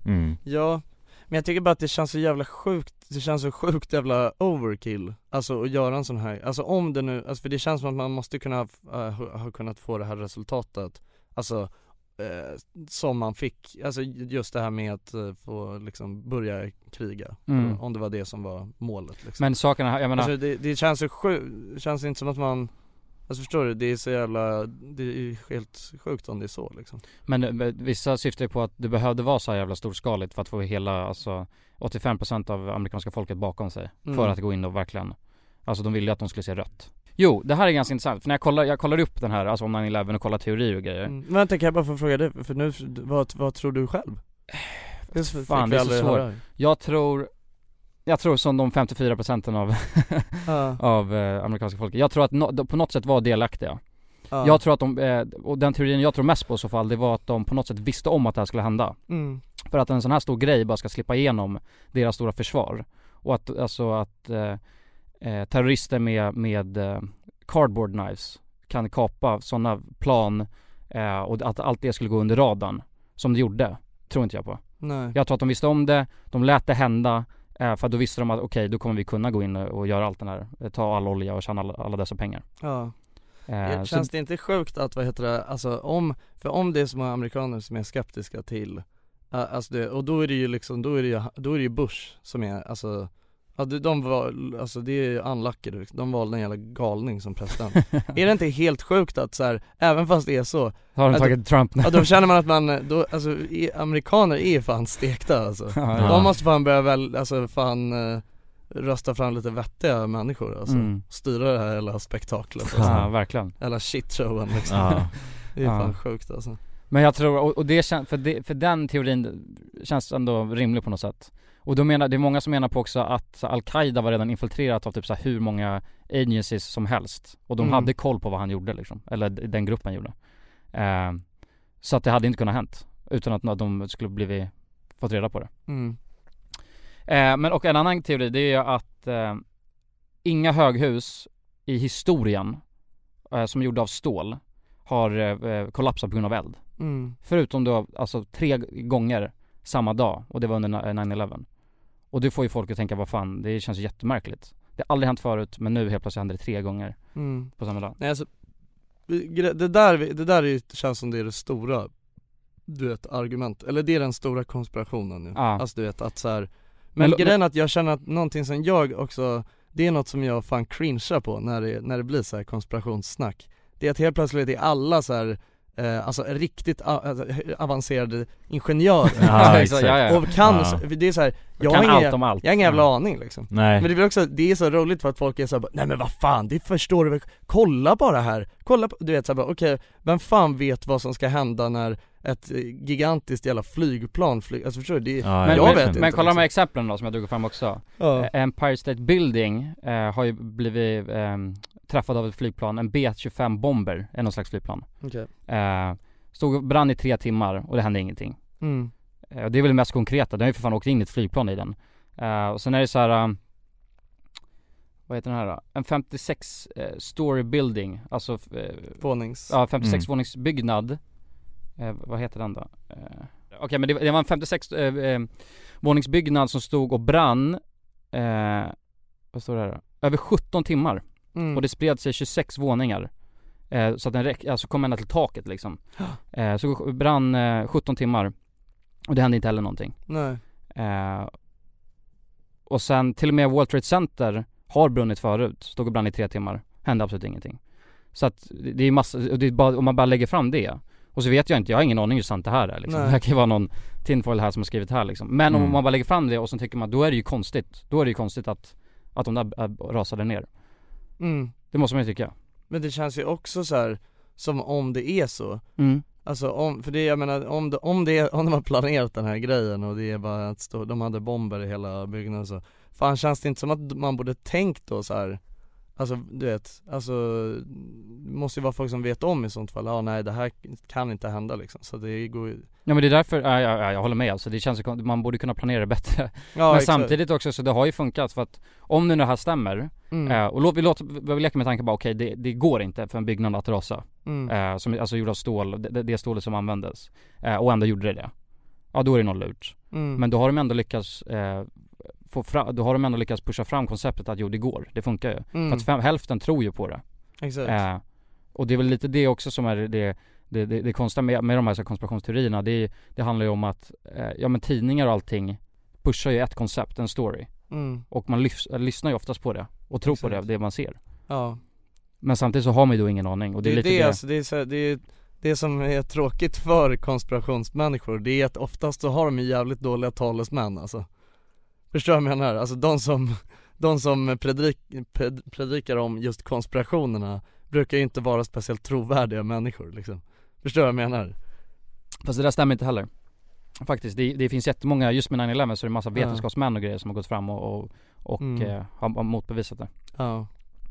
Mm. Ja, men jag tycker bara att det känns så jävla sjukt, det känns så sjukt jävla overkill Alltså att göra en sån här, alltså om det nu, alltså för det känns som att man måste kunna ha, ha, ha kunnat få det här resultatet Alltså eh, som man fick, alltså just det här med att eh, få liksom börja kriga Mm. Om det var det som var målet liksom Men sakerna, jag menar Alltså det, det känns så sjukt, känns inte som att man Alltså förstår du, det är så jävla, det är helt sjukt om det är så liksom Men eh, vissa syftar ju på att det behövde vara så här jävla storskaligt för att få hela, alltså 85% av amerikanska folket bakom sig Mm. För att gå in och verkligen Alltså de ville ju att de skulle se rött Jo, det här är ganska intressant, för när jag kollar, jag kollade upp den här, alltså om 9-11 och kollade teorier och grejer Mm. Vänta kan jag bara få fråga dig, för nu, vad, vad tror du själv? Fan, vi det är så svårt. Jag tror Jag tror som de 54 procenten av, Ja, av eh, amerikanska folket Jag tror att no, på något sätt var delaktiga ja. Jag tror att de, eh, och den teorin jag tror mest på i så fall, det var att de på något sätt visste om att det här skulle hända mm. För att en sån här stor grej bara ska slippa igenom deras stora försvar Och att, alltså att eh, eh, terrorister med, med eh, cardboard knives kan kapa sådana plan eh, och att allt det skulle gå under radarn Som det gjorde, tror inte jag på Nej. Jag tror att de visste om det, de lät det hända för att då visste de att okej, då kommer vi kunna gå in och, göra allt den här, eh, ta all olja och tjäna alla, alla dessa pengar. Ja Eh, Känns så, det inte sjukt att, vad heter det, alltså om, för om det är så många amerikaner som är skeptiska till, uh, alltså det, och då är det ju liksom, då är det ju, då är det ju Bush som är, alltså Ja de, var, alltså det är ju unlucky, de valde en jävla galning som president Är det inte helt sjukt att så här, även fast det är så, har de tagit Trump nu? ja då känner man att man, då, alltså amerikaner är fan stekta alltså Ja, ja. De måste fan börja väl, alltså fan eh, rösta fram lite vettiga människor alltså, Mm. styra det här hela spektaklet alltså. Ja, verkligen. Eller shitshowen liksom Ja. Det är Ja. fan sjukt alltså Men jag tror, och, och det känns, för, det, för den teorin känns ändå rimlig på något sätt. Och då menar, det är många som menar på också att Al-Qaida var redan infiltrerat av typ så hur många agencies som helst. Och de Mm. hade koll på vad han gjorde liksom, eller den gruppen gjorde. Eh, så att det hade inte kunnat hänt, utan att de skulle blivit, fått reda på det. mm. Eh, men och en annan teori det är ju att eh, inga höghus i historien eh, som är gjorda av stål har eh, eh, kollapsat på grund av eld. Mm. Förutom då alltså tre gånger samma dag och det var under 9-11. Och det får ju folk att tänka vad fan, det känns jättemärkligt. Det har aldrig hänt förut men nu helt plötsligt händer det tre gånger Mm. på samma dag. Nej alltså, det där, det där är känns som det är det stora, du vet, argument, eller det är den stora konspirationen nu. Ja. Alltså du vet att så här. Men men, grejen är att jag känner att någonting som jag också, det är något som jag fan cringear på när det, när det blir så här konspirationssnack. Det är att helt plötsligt är alla så här, eh, alltså riktigt alltså, avancerade ingenjörer Ja, exakt, ja, ja. och kan, Ja. det är så här, jag kan har allt ingen, om allt. jag har ingen jävla Ja. aning liksom Nej. men det blir också, det är så roligt för att folk är såhär nej men vad fan, det förstår du väl, kolla bara här, kolla på, du vet såhär okej, vem fan vet vad som ska hända när ett eh, gigantiskt jävla flygplan flyger, alltså förstår du? Det, Ja, Men, jag men, vet men inte, kolla de här liksom. exemplen då som jag drog fram också. ja. Eh, Empire State Building eh, har ju blivit eh, träffad av ett flygplan, en B-25 Bomber, är någon slags flygplan. okej Eh, stod och brann i tre timmar och det hände ingenting. mm. Eh, och det är väl det mest konkreta, den har ju för fan åkt in i ett flygplan i den. Eh, och sen är det så här. um, vad heter den här då? En 56 eh, story building, alltså eh, Vånings, ja 56 Mm. våningsbyggnad. Eh, vad heter den då? Eh, Okej men det, det var en 56 eh, eh, våningsbyggnad som stod och brann, eh, vad står det här då? Över 17 timmar. Mm. Och det spred sig 26 våningar. Eh, så att den räck, alltså kom ända till taket liksom. Eh, så brann eh, 17 timmar. Och det hände inte heller någonting. nej, Eh, och sen till och med World Trade Center har brunnit förut, stod och brann i tre timmar, hände absolut ingenting. Så att det är massa, och det är bara, om man bara lägger fram det. Och så vet jag inte, jag har ingen aning hur sant det här är liksom. Nej. Det kan ju vara någon tinfoil här som har skrivit här liksom. Men om Mm. man bara lägger fram det och så tycker man, då är det ju konstigt. Då är det ju konstigt att, att de där äh, rasade ner. Mm. Det måste man ju tycka. Men det känns ju också så här som om det är så Mm. Alltså om, för det jag menar om det, om det, om de har planerat den här grejen och det är bara att stå, de hade bomber i hela byggnaden så Fan känns det inte som att man borde tänkt då så här. Alltså du vet, alltså det måste ju vara folk som vet om i sånt fall, ja nej det här kan inte hända liksom så det går ju Ja men det är därför, ja, ja, ja, jag håller med alltså. Det känns kon- man borde kunna planera det bättre. Ja men exakt. samtidigt också så det har ju funkat för att om nu det här stämmer, mm. eh, och låt, vi, låter, vi leker med tanken bara okej det, det går inte för en byggnad att rasa. mm. Eh, som, alltså gjord av stål, det, det stålet som användes. Eh, och ändå gjorde det det. Ja då är det något lurt. Mm. Men då har de ändå lyckats eh, få fram, då har de ändå lyckats pusha fram konceptet att jo det går, det funkar ju. mm. För att fem, hälften tror ju på det. Exakt, Eh, och det är väl lite det också som är det, det, det, det konstiga med, med de här så här konspirationsteorierna. Det, det handlar ju om att, eh, ja men tidningar och allting pushar ju ett koncept, en story. mm. Och man lys, äh, lyssnar ju oftast på det och tror på det, Exakt. det man ser. ja Men samtidigt så har man ju då ingen aning och det är lite det. Alltså, det, är så, det, är, det som är tråkigt för konspirationsmänniskor, det är att oftast så har de jävligt dåliga talesmän alltså Förstår du vad jag menar? Alltså de som, de som predik, pred, predikar om just konspirationerna brukar ju inte vara speciellt trovärdiga människor liksom Förstår du vad jag menar? Fast det där stämmer inte heller. Faktiskt, det, det finns jättemånga, just med 9-11 så är det massa vetenskapsmän och grejer som har gått fram och, och, och Mm. eh, har motbevisat det. Ja,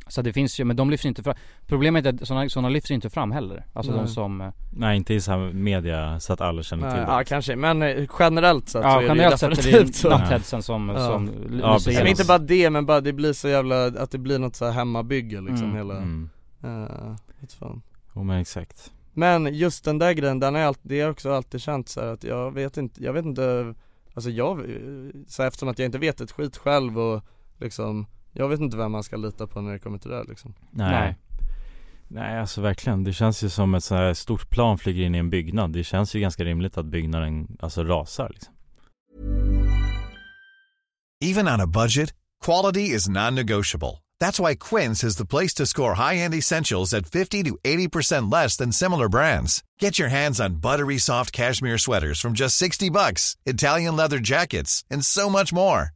Så det finns ju, men de lyfts inte fram. Problemet är att sådana, sådana lyfts inte fram heller. Alltså de Nej. som, eh, Nej inte i så media så att alla känner Nej, till det ja kanske, men eh, generellt sett så ja är generellt det sett är definitivt det så nattheadsen som, Ja. som Ja, lyser. Men inte bara det, men bara det blir så jävla, att det blir något så här hemmabygge liksom Mm. hela, mm. uh, fan Jo men exakt Men just den där grejen, den är alltid, det är också alltid känt så här att jag vet inte, jag vet inte alltså jag, så eftersom att jag inte vet ett skit själv och liksom Jag vet inte vem man ska lita på när det kommer till det liksom Nej. Nej. Nej alltså verkligen, det känns ju som ett så här stort plan flyger in i en byggnad Det känns ju ganska rimligt att byggnaden alltså rasar liksom. Even on a budget, quality is non-negotiable. That's why Quince is the place to score high-end essentials at 50 to 80% less than similar brands. Get your hands on buttery soft cashmere sweaters from just 60 bucks, Italian leather jackets, and so much more.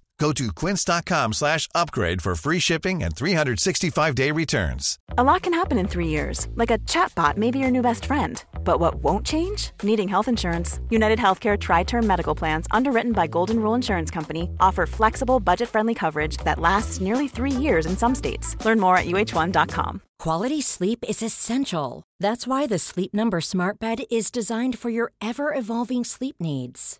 Go to quince.com slash upgrade for free shipping and 365-day returns. A lot can happen in three years, like a chatbot may be your new best friend. But what won't change? Needing health insurance. United Healthcare Tri Term Medical Plans, underwritten by Golden Rule Insurance Company, offer flexible, budget friendly coverage that lasts nearly three years in some states. Learn more at uh1.com. Quality sleep is essential. That's why the Sleep Number Smart Bed is designed for your ever evolving sleep needs.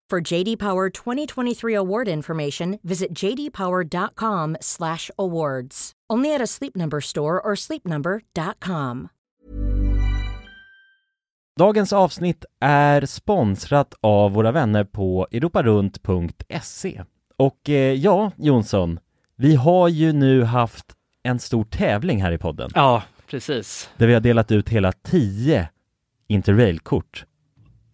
For JD Power 2023 award information, visit jdpower.com/awards. Only at a Sleep Number store or sleepnumber.com. Dagens avsnitt är sponsrat av våra vänner på europarunt.se Och eh, ja, Jonsson, vi har ju nu haft en stor tävling här i podden Ja, precis. Där vi har delat ut hela 10 Interrail-kort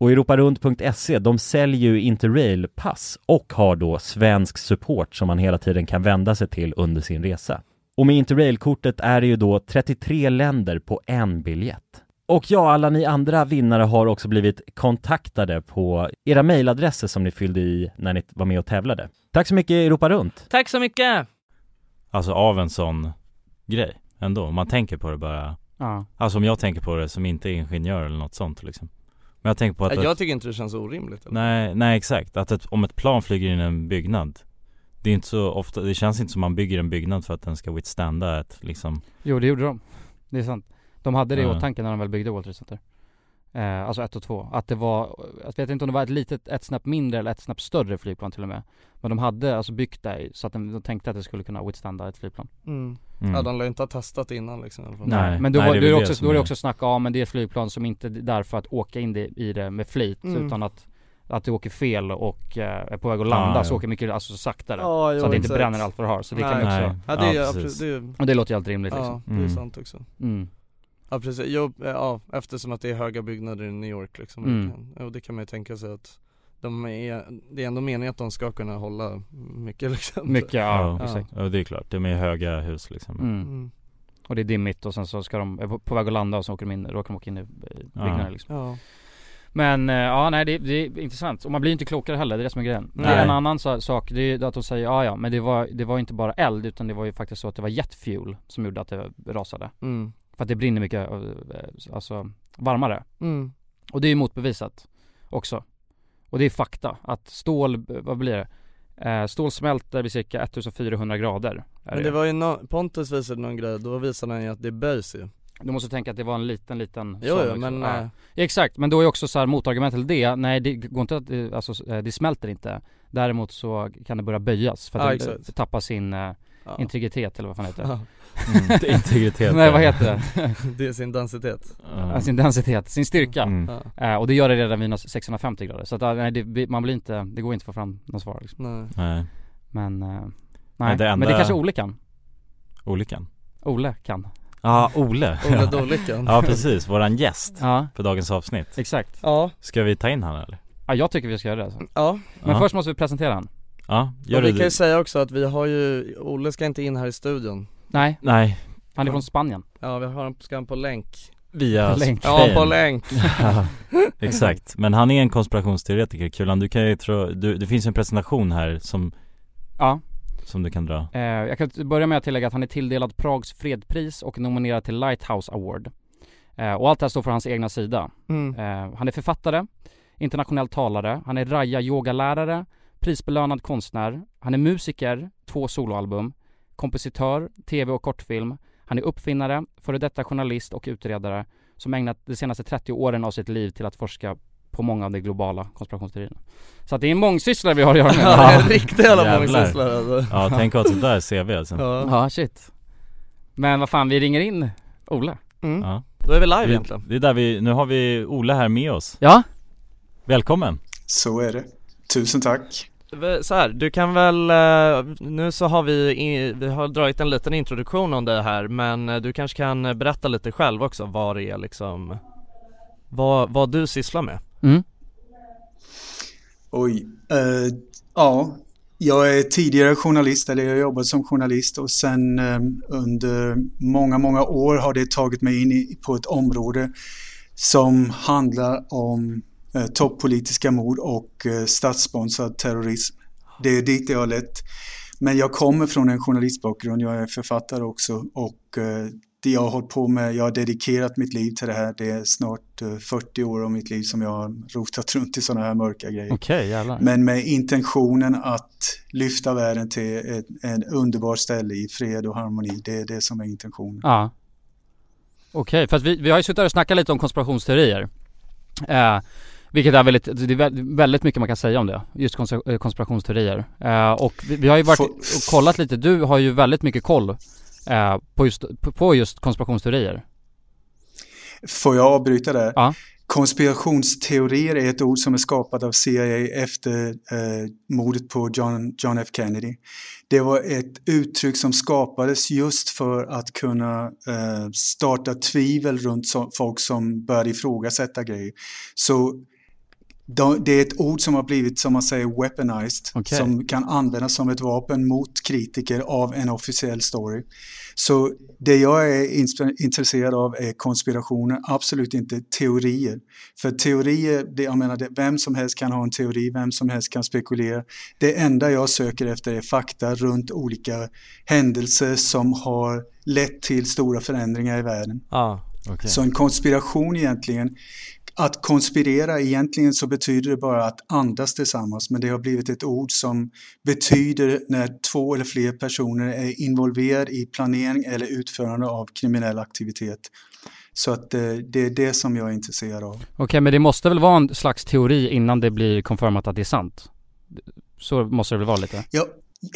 Och europarunt.se, de säljer ju Interrail-pass och har då svensk support som man hela tiden kan vända sig till under sin resa. Och med Interrail-kortet är det ju då 33 länder på en biljett. Och ja, alla ni andra vinnare har också blivit kontaktade på era mejladresser som ni fyllde i när ni var med och tävlade. Tack så mycket Europa Runt! Tack så mycket! Alltså av en sån grej ändå, om man tänker på det bara Ja. Alltså om jag tänker på det som inte är ingenjör eller något sånt liksom Men jag tänker på att Ja, Jag ett, tycker inte det känns orimligt eller? Nej, nej exakt, att ett, om ett plan flyger in i en byggnad Det är inte så ofta, det känns inte som man bygger en byggnad för att den ska withstanda ett liksom Jo det gjorde de. Det är sant. De hade det i Ja. åtanke när de väl byggde World Trade Center. Eh, alltså ett och två. Att det var, jag vet inte om det var ett litet, ett snäpp mindre eller ett snäpp större flygplan till och med. Men de hade alltså byggt det så att de, de tänkte att det skulle kunna withstanda ett flygplan. Mm. Mm. Ja de lär ju inte ha testat innan liksom i alla fall. Nej. Men då, nej, var, det är då, det också, då är det är- också snack om, men det är ett flygplan som inte är där för att åka in det, i det med flit Mm. utan att att det åker fel och eh, är på väg att landa Ah, så ja. åker mycket alltså saktare. Ja, jo, så att det inte exakt. bränner allt vad det har. Så det kan Nej. också, Nej. Ja det är Ja, ja, precis. det är, och det låter ju helt rimligt liksom. ja, det är Mm. sant också Mm. Ja precis, jo, eh, ja eftersom att det är höga byggnader i New York liksom Mm. det kan, ja, det kan man ju tänka sig att de är, det är ändå meningen att de ska kunna hålla mycket liksom Mycket, ja, Ja, exakt. ja det är klart, de är höga hus liksom Mm. mm. Och det är dimmigt och sen så ska de, är på- väg att landa och så åker de in, råkar de åka in i i byggnaden liksom. Ja, Men eh, ja nej det, det är intressant och man blir inte klokare heller, det är det som är grejen. Det är Nej. en annan sa- sak, det är ju att de säger ja ja men det var, det var inte bara eld utan det var ju faktiskt så att det var jetfuel som gjorde att det rasade. mm. För att det brinner mycket, eh, alltså varmare. Mm. Och det är ju motbevisat också. Och det är fakta att stål, vad blir det? Eh, stål smälter vid cirka 1400 grader. Men det var ju no, Pontus visade någon grej, då visade han ju att det böjs ju Du måste tänka att det var en liten, liten Jo, jo liksom. men Ja. eh, Exakt, men då är också så här motargumentet till det, nej det går inte att, eh, alltså eh, det smälter inte Däremot så kan det börja böjas för att Ja, det eh, tappar sin eh, ja. integritet eller vad fan heter det? Ja. Mm, integritet Nej vad heter det? Det är sin densitet. Ja, sin densitet, sin styrka. Mm. ja. eh, Och det gör det redan vid 650 grader. Så att, eh, nej, det, man blir inte, det går inte att få fram något svar liksom. Nej. Nej, Men, eh, nej, Nej, det men det enda- kanske Ole kan. Olyckan. Ole kan. Ja, Ole. Olle Dålyckan Ja precis, våran gäst Ja, för dagens avsnitt. Exakt. Ja, Ska vi ta in han eller? Ja jag tycker vi ska göra det alltså. ja. Men Ja. först måste vi presentera han Ja, gör och vi det kan ju säga också att vi har ju, Olle ska inte in här i studion Nej, Nej, han är från Spanien Ja vi har han, ska han på länk via Länk. Ja på länk Ja, exakt. Men han är en konspirationsteoretiker, Kulan. Du kan ju tro, du, det finns en presentation här som, Ja, som du kan dra. Eh, jag kan börja med att tillägga att han är tilldelad Prags fredpris och nominerad till Lighthouse Award. Eh, och allt det här står för hans egna sida. mm. Eh, han är författare, internationell talare, han är raja yogalärare, prisbelönad konstnär, han är musiker, två soloalbum, kompositör, tv och kortfilm, han är uppfinnare, före detta journalist och utredare som ägnat de senaste 30 åren av sitt liv till att forska på många av de globala konspirationsteorierna. Så att det är en mångsysslare vi har att göra med. Ja det är en riktig jävla mångsysslare alltså Ja, tänk att ha ett sånt där CV alltså. Ja, Ja, shit. Men vad fan, vi ringer in Ola. mm. Ja. Då är vi live Vi, egentligen det är där vi, nu har vi Ola här med oss. Ja? Välkommen! Så är det. Tusen tack. Så här, du kan väl, eh, nu så har vi, vi har dragit en liten introduktion om det här men eh, du kanske kan berätta lite själv också vad det är liksom Vad, vad du sysslar med Mm. Oj. Eh, ja, jag är tidigare journalist, eller jag har jobbat som journalist och sen eh, under många, många år har det tagit mig in i, på ett område som handlar om toppolitiska mord och eh, statssponsrad terrorism. Det är dit det har lett. Men jag kommer från en journalistbakgrund, jag är författare också och eh, det jag har hållit på med, jag har dedikerat mitt liv till det här. Det är snart eh, 40 år av mitt liv som jag har rotat runt i sådana här mörka grejer. Jävlar. Men med intentionen att lyfta världen till ett, ett underbart ställe i fred och harmoni. Det är det som är intentionen. Ja. Okej, för att vi, vi har ju suttit och snackat lite om konspirationsteorier. Eh, Vilket är väldigt, det är vä- väldigt mycket man kan säga om det, just eh, konspirationsteorier. Eh, och vi, vi har ju varit och kollat lite, du har ju väldigt mycket koll eh, på, just, på- just konspirationsteorier. Får jag avbryta där? Ja. Konspirationsteorier är ett ord som är skapat av CIA efter eh, mordet på John, John F Kennedy. Det var ett uttryck som skapades just för att kunna eh, starta tvivel runt så, folk som började ifrågasätta grejer. Så det är ett ord som har blivit, som man säger, weaponized, Okej. som kan användas som ett vapen mot kritiker av en officiell story. Så det jag är intresserad av är konspirationer, absolut inte teorier. För teorier, det, jag menar, det, vem som helst kan ha en teori, vem som helst kan spekulera. Det enda jag söker efter är fakta runt olika händelser som har lett till stora förändringar i världen. Ja. Så en konspiration egentligen, att konspirera egentligen så betyder det bara att andas tillsammans men det har blivit ett ord som betyder när två eller fler personer är involverade i planering eller utförande av kriminell aktivitet. Så att eh, det är det som jag är intresserad av. Okej, men det måste väl vara en slags teori innan det blir confirmat att det är sant? Så måste det väl vara lite? Ja,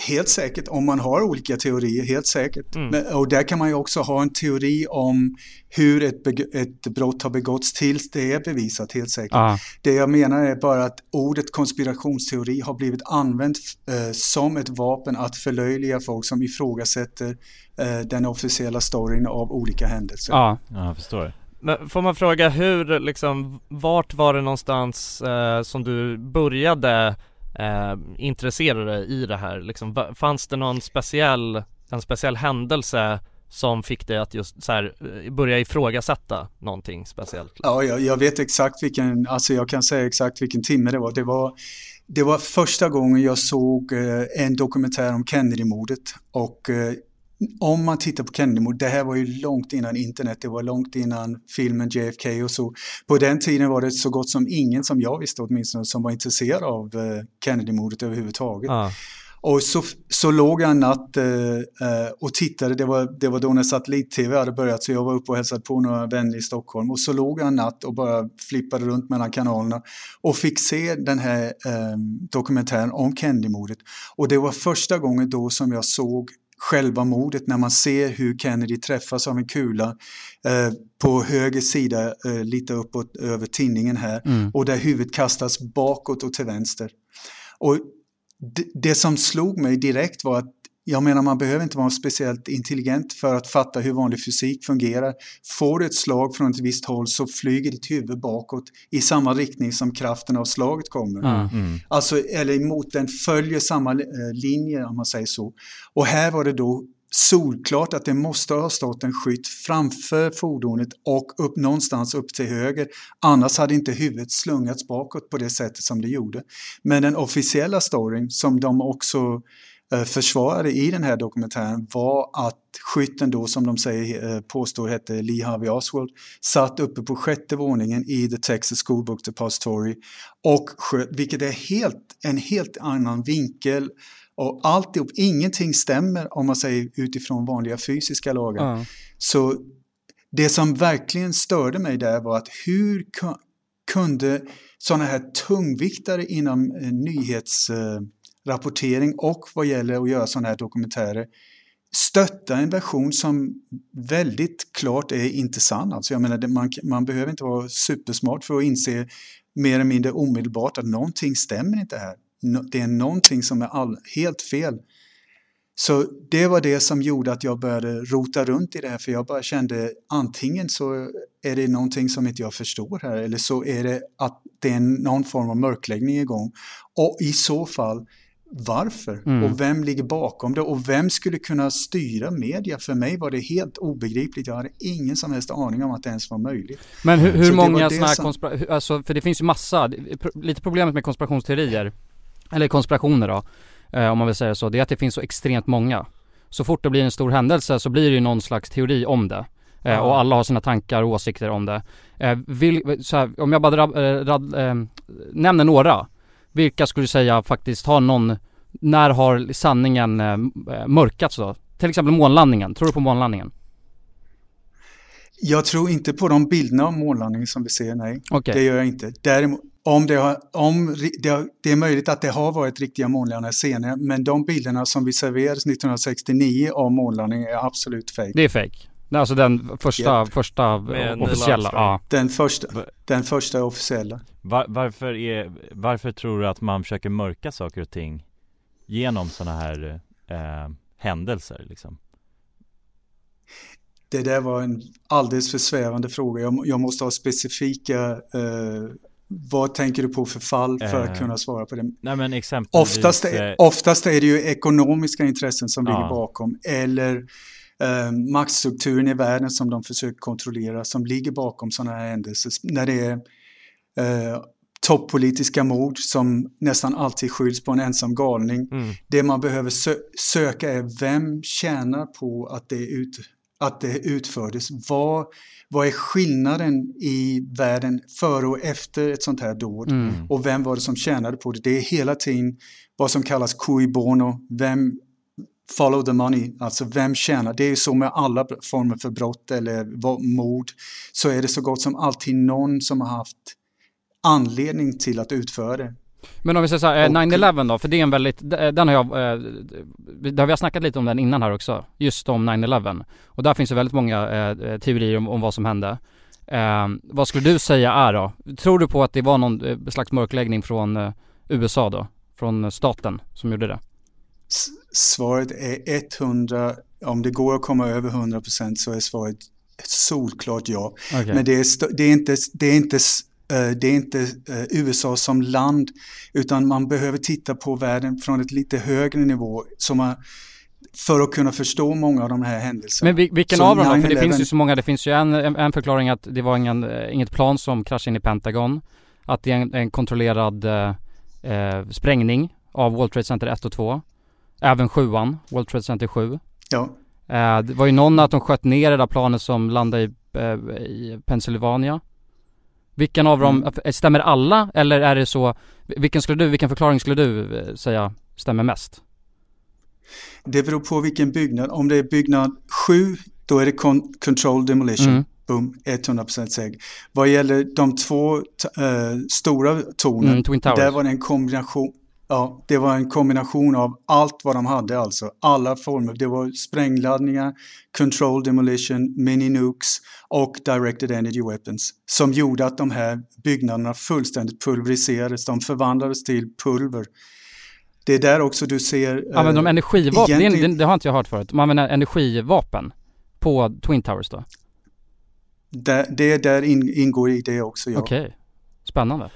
helt säkert. Om man har olika teorier, helt säkert. Mm. Men, och där kan man ju också ha en teori om hur ett, ett brott har begåtts tills det är bevisat, helt säkert. Ja. Det jag menar är bara att ordet konspirationsteori har blivit använt eh, som ett vapen att förlöjliga folk som ifrågasätter eh, den officiella storyn av olika händelser. Ja. Ja, jag förstår. Men får man fråga hur, liksom, vart var det någonstans eh, som du började eh, intresserade i det här? Liksom, fanns det någon speciell, en speciell händelse som fick dig att just så här, eh, börja ifrågasätta någonting speciellt? Ja, jag, jag vet exakt vilken, alltså jag kan säga exakt vilken timme det var. Det var, det var första gången jag såg eh, en dokumentär om Kennedy-mordet. Och eh, om man tittar på Kennedy-mordet, det här var ju långt innan internet, det var långt innan filmen JFK och så. På den tiden var det så gott som ingen, som jag visste åtminstone, som var intresserad av eh, Kennedy-mordet överhuvudtaget. Ja. Och så, så låg jag en natt eh, eh, och tittade, det var, det var då när satellit-tv hade börjat så jag var uppe och hälsade på några vänner i Stockholm och så låg jag en natt och bara flippade runt mellan kanalerna och fick se den här eh, dokumentären om Kennedy-mordet. Och det var första gången då som jag såg själva mordet när man ser hur Kennedy träffas av en kula eh, på höger sida eh, lite uppåt över tinningen här Mm. och där huvudet kastas bakåt och till vänster. Och det, det som slog mig direkt var att jag menar man behöver inte vara speciellt intelligent för att fatta hur vanlig fysik fungerar. Får du ett slag från ett visst håll så flyger ditt huvud bakåt i samma riktning som kraften av slaget kommer. Ja. Mm. Alltså, eller emot den följer samma eh, linje om man säger så. Och här var det då solklart att det måste ha stått en skytt framför fordonet och upp någonstans upp till höger. Annars hade inte huvudet slungats bakåt på det sättet som det gjorde. Men den officiella storyn som de också försvarade i den här dokumentären var att skytten då som de säger, eh, påstår hette Lee Harvey Oswald satt uppe på sjätte våningen i The Texas School Book Depository och sköt, vilket är helt, en helt annan vinkel och alltihop, ingenting stämmer om man säger utifrån vanliga fysiska lagar. Ja. Så det som verkligen störde mig där var att hur ku- kunde sådana här tungviktare inom eh, rapportering och vad gäller att göra sådana här dokumentärer stötta en version som väldigt klart är inte sann. Alltså jag menar, man, man behöver inte vara supersmart för att inse mer eller mindre omedelbart att någonting stämmer inte här. Det är någonting som är all, helt fel. Så det var det som gjorde att jag började rota runt i det här för jag bara kände antingen så är det någonting som inte jag förstår här eller så är det att det är någon form av mörkläggning igång. Och i så fall varför? Mm. Och vem ligger bakom det? Och vem skulle kunna styra media? För mig var det helt obegripligt. Jag hade ingen som helst aning om att det ens var möjligt. Men hur, hur många sådana här som- konspira- hur- alltså för det finns ju massa, lite problemet med konspirationsteorier, eller konspirationer då, eh, om man vill säga så, det är att det finns så extremt många. Så fort det blir en stor händelse så blir det ju någon slags teori om det. Eh, och alla har sina tankar och åsikter om det. Eh, vill, här, om jag bara rad, eh, rad, eh, nämner några, vilka skulle du säga faktiskt har någon, när har sanningen eh, mörkats då? Till exempel månlandningen, tror du på månlandningen? Jag tror inte på de bilderna av månlandningen som vi ser, nej. Okej. Det gör jag inte. Däremot, om det, har, om det, har, det är möjligt att det har varit riktiga månlandningar senare, men de bilderna som vi serverades 1969 av månlandning är absolut fake. Det är fake. Nej, Alltså den första, Japp. första officiella, ja. Den första, den första officiella. Var, varför, är, varför tror du att man försöker mörka saker och ting genom sådana här eh, händelser liksom? Det där var en alldeles för svävande fråga. Jag, jag måste ha specifika, eh, vad tänker du på för fall för Eh, att kunna svara på det? Nej men exempelvis Oftast, eh, är, oftast är det ju ekonomiska intressen som Ja. ligger bakom eller eh, maktstrukturen i världen som de försöker kontrollera som ligger bakom sådana här händelser. När det är eh, toppolitiska mord som nästan alltid skylls på en ensam galning. Mm. Det man behöver sö söka är vem tjänar på att det, ut att det utfördes. Vad, vad är skillnaden i världen före och efter ett sånt här dåd? Mm. Och vem var det som tjänade på det? Det är hela tiden vad som kallas cui bono, vem follow the money, alltså vem tjänar? Det är ju så med alla former för brott eller mord, så är det så gott som alltid någon som har haft anledning till att utföra det. Men om vi säger så här, eh, Och- 9-11 då, för det är en väldigt, d- den har jag, eh, där vi har snackat lite om den innan här också, just om 9-11. Och där finns det väldigt många eh, teorier om, om vad som hände. Eh, vad skulle du säga är då? Tror du på att det var någon eh, slags mörkläggning från eh, USA då? Från eh, staten som gjorde det? Svaret är 100, om det går att komma över 100 procent så är svaret ett solklart ja. Okej. Men det är, det är inte, det är inte, eh, det är inte eh, USA som land, utan man behöver titta på världen från ett lite högre nivå som man, för att kunna förstå många av de här händelserna. Men vi- vilken Så av dem då? För det 9/11 finns ju så många, det finns ju en, en, förklaring att det var ingen, eh, inget plan som kraschade in i Pentagon. Att det är en, en kontrollerad eh, sprängning av World Trade Center 1 och 2. Även sjuan, World Trade Center 7. Ja. Eh, det var ju någon att de sköt ner det där planet som landade i, eh, i Pennsylvania. Vilken av dem, Mm. eh, stämmer alla eller är det så, vilken skulle du, vilken förklaring skulle du säga stämmer mest? Det beror på vilken byggnad. Om det är byggnad 7, då är det con- control demolition. Mm. Boom, 100% säker. Vad gäller de två eh, stora tornen, Mm, där var det en kombination. Ja, det var en kombination av allt vad de hade alltså. Alla former. Det var sprängladdningar, control demolition, mini nukes och directed energy weapons. Som gjorde att de här byggnaderna fullständigt pulveriserades. De förvandlades till pulver. Det är där också du ser... eh, Använder de energivapen? Det, egentligen- det, det har inte jag hört förut. De använder energivapen på Twin Towers då? Där, det där in, ingår i det också, ja. Okej, spännande.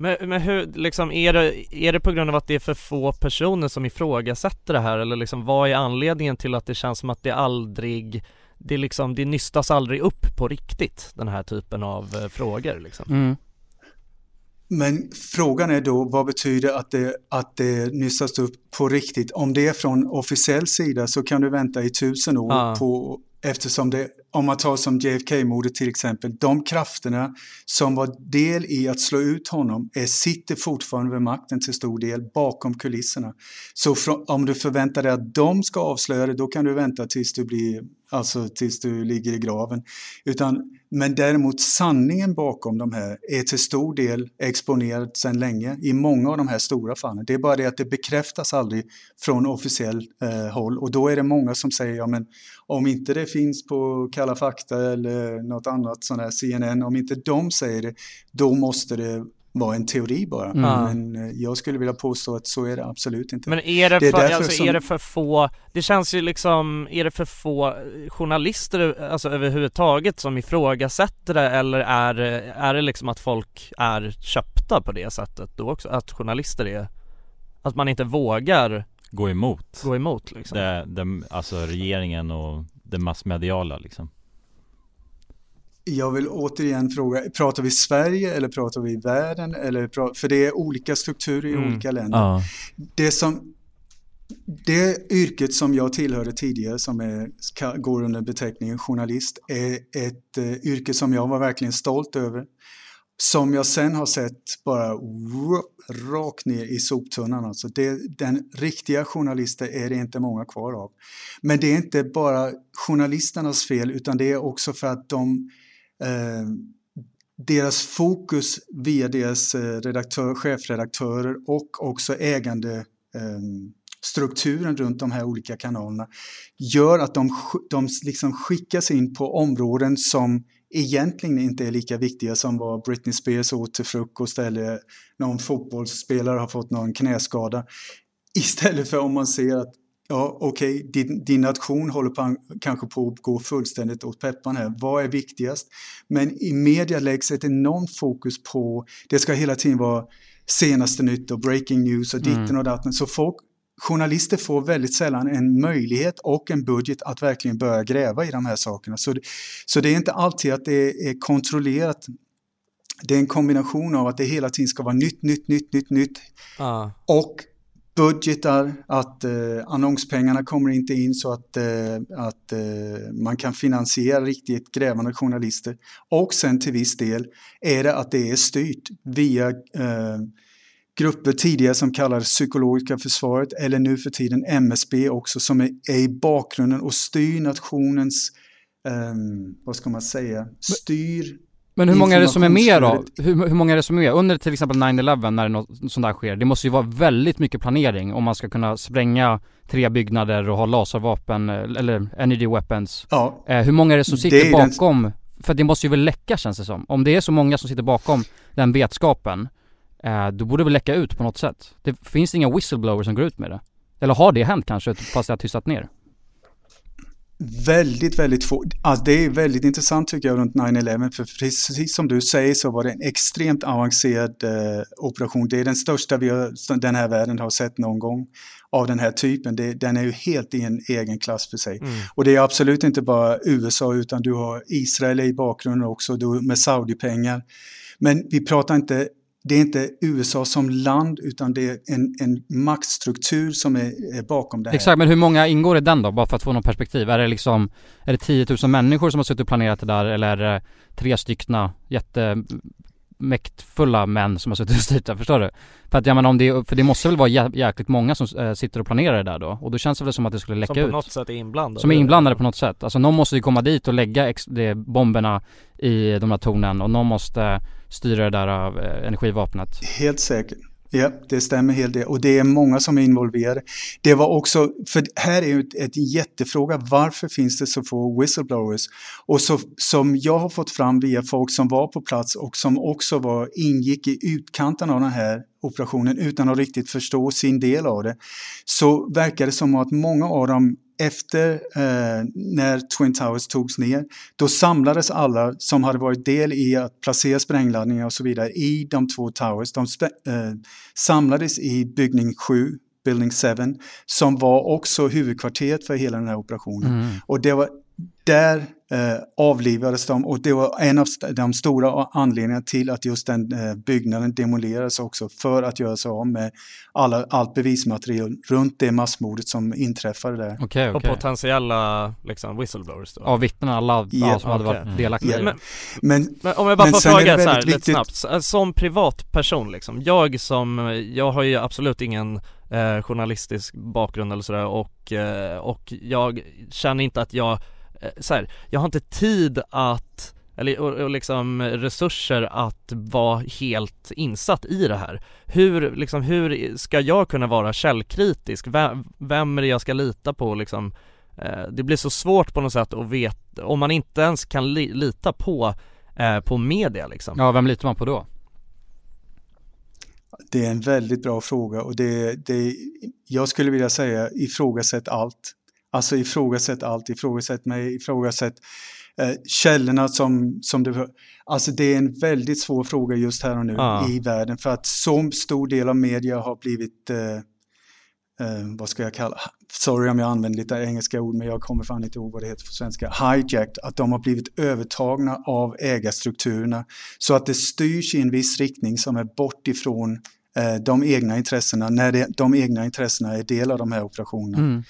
Men, men hur, liksom, är det, är det på grund av att det är för få personer som ifrågasätter det här eller liksom vad är anledningen till att det känns som att det aldrig, det liksom, det nystas aldrig upp på riktigt den här typen av eh, frågor liksom? Mm. Men frågan är då, vad betyder att det, att det nystas upp på riktigt? Om det är från officiell sida så kan du vänta i tusen år Ja. på, eftersom det, om man tar som JFK-mordet till exempel, de krafterna som var del i att slå ut honom är, sitter fortfarande vid makten till stor del bakom kulisserna. Så om du förväntar dig att de ska avslöja det, då kan du vänta tills du blir, alltså tills du ligger i graven. Utan, men däremot sanningen bakom de här är till stor del exponerad sedan länge i många av de här stora fallen. Det är bara det att det bekräftas aldrig från officiell eh, håll och då är det många som säger ja men om inte det finns på Kalla fakta eller något annat sån här CNN, om inte de säger det, då måste det vara en teori bara. Mm. Men eh, jag skulle vilja påstå att så är det absolut inte. Men är det, Det är för, alltså, som- är det för få, det känns ju liksom, är det för få journalister alltså överhuvudtaget som ifrågasätter det eller är, det- är det liksom att folk är köpta på det sättet då också? Att journalister är, att man inte vågar Gå emot gå emot liksom? det, det, Alltså regeringen och det massmediala liksom Jag vill återigen fråga, pratar vi Sverige eller pratar vi världen? Eller pra- för det är olika strukturer i Mm. olika länder. Ja. Det, som, det yrket som jag tillhörde tidigare, som är, går under beteckningen journalist, är ett eh, yrke som jag var verkligen stolt över. Som jag sen har sett bara rakt ner i soptunnan. Alltså det, den riktiga journalister är det inte många kvar av. Men det är inte bara journalisternas fel utan det är också för att de, Eh, deras fokus via deras eh, redaktör, chefredaktörer och också ägande eh, strukturen runt de här olika kanalerna gör att de, de liksom skickas in på områden som egentligen inte är lika viktiga som vad Britney Spears åt till frukost eller någon fotbollsspelare har fått någon knäskada. Istället för om man ser att ja, okej, okay, din, din nation håller på, kanske på att gå fullständigt åt peppan här. Vad är viktigast? Men i media läggs ett enormt fokus på, det ska hela tiden vara senaste nytt och breaking news och ditten mm. och datten. Så folk, journalister får väldigt sällan en möjlighet och en budget att verkligen börja gräva i de här sakerna. Så, så det är inte alltid att det är kontrollerat det är en kombination av att det hela tiden ska vara nytt, nytt, nytt, nytt, nytt. Ah. Och budgetar, att eh, annonspengarna kommer inte in så att, eh, att eh, man kan finansiera riktigt grävande journalister. Och sen till viss del är det att det är styrt via eh, grupper tidigare som kallades psykologiska försvaret eller nu för tiden MSB också som är, är i bakgrunden och styr nationens, um, vad ska man säga, styr men hur många är det som är med då? Hur, hur många är det som är med? Under till exempel 9-11 när något sånt där sker, det måste ju vara väldigt mycket planering om man ska kunna spränga tre byggnader och ha laservapen eller energy weapons. Ja. Eh, hur många är det som sitter det bakom? Den... För det måste ju väl läcka känns det som. Om det är så många som sitter bakom den vetskapen, eh, då borde det väl läcka ut på något sätt. Det finns inga whistleblowers som går ut med det. Eller har det hänt kanske, fast det har tystat ner? Väldigt, väldigt få. Alltså det är väldigt intressant tycker jag runt 9-11 för precis som du säger så var det en extremt avancerad eh, operation. Det är den största vi har, den här världen har sett någon gång av den här typen. Det, den är ju helt i en egen klass för sig. Mm. Och det är absolut inte bara USA utan du har Israel i bakgrunden också du, med Saudi-pengar. Men vi pratar inte det är inte USA som land utan det är en, en maktstruktur som är, är, bakom det här. Exakt, men hur många ingår i den då? Bara för att få något perspektiv. Är det liksom, är det 10 000 människor som har suttit och planerat det där eller är det tre styckna jättemäktfulla män som har suttit och styrt det? Förstår du? För att jag menar om det, för det måste väl vara jä jäkligt många som äh, sitter och planerar det där då? Och då känns det väl som att det skulle läcka ut. Som på något sätt är inblandade? Som är inblandade på något sätt. Alltså någon måste ju komma dit och lägga det, bomberna i de här tornen och någon måste styra det där av energivapnet. Helt säkert. Ja, det stämmer helt det. Och det är många som är involverade. Det var också, för här är ju ett, ett jättefråga, varför finns det så få whistleblowers? Och så, som jag har fått fram via folk som var på plats och som också var, ingick i utkanten av den här operationen utan att riktigt förstå sin del av det, så verkar det som att många av dem efter eh, när Twin Towers togs ner, då samlades alla som hade varit del i att placera sprängladdningar och så vidare i de två towers. De eh, samlades i byggning 7, Building 7, som var också huvudkvarteret för hela den här operationen. Mm. Och det var där eh, avlivades de och det var en av de stora anledningarna till att just den eh, byggnaden demolerades också för att göra sig av med alla, allt bevismaterial runt det massmordet som inträffade där. Okay, okay. Och potentiella liksom, whistleblowers då? Ja, vittnen, alla, yeah, som hade varit mm. delaktiga yeah. men, men, men, om jag bara får fråga så här lite snabbt, som privatperson liksom, jag som, jag har ju absolut ingen eh, journalistisk bakgrund eller sådär och, eh, och jag känner inte att jag Eh, så här, jag har inte tid att eller och, och liksom resurser att vara helt insatt i det här. Hur, liksom, hur ska jag kunna vara källkritisk? Vem, vem är det jag ska lita på liksom? Eh, det blir så svårt på något sätt att veta, om man inte ens kan li, lita på, eh, på media liksom. Ja, vem litar man på då? Det är en väldigt bra fråga och det, det jag skulle vilja säga ifrågasätt allt. Alltså ifrågasätt allt, ifrågasätt mig, ifrågasätt eh, källorna som, som du... Alltså det är en väldigt svår fråga just här och nu ah. i världen. För att så stor del av media har blivit, eh, eh, vad ska jag kalla, sorry om jag använder lite engelska ord men jag kommer fan inte ihåg vad det heter på svenska, hijacked, att de har blivit övertagna av ägarstrukturerna. Så att det styrs i en viss riktning som är bort ifrån eh, de egna intressena när det, de egna intressena är del av de här operationerna. Mm.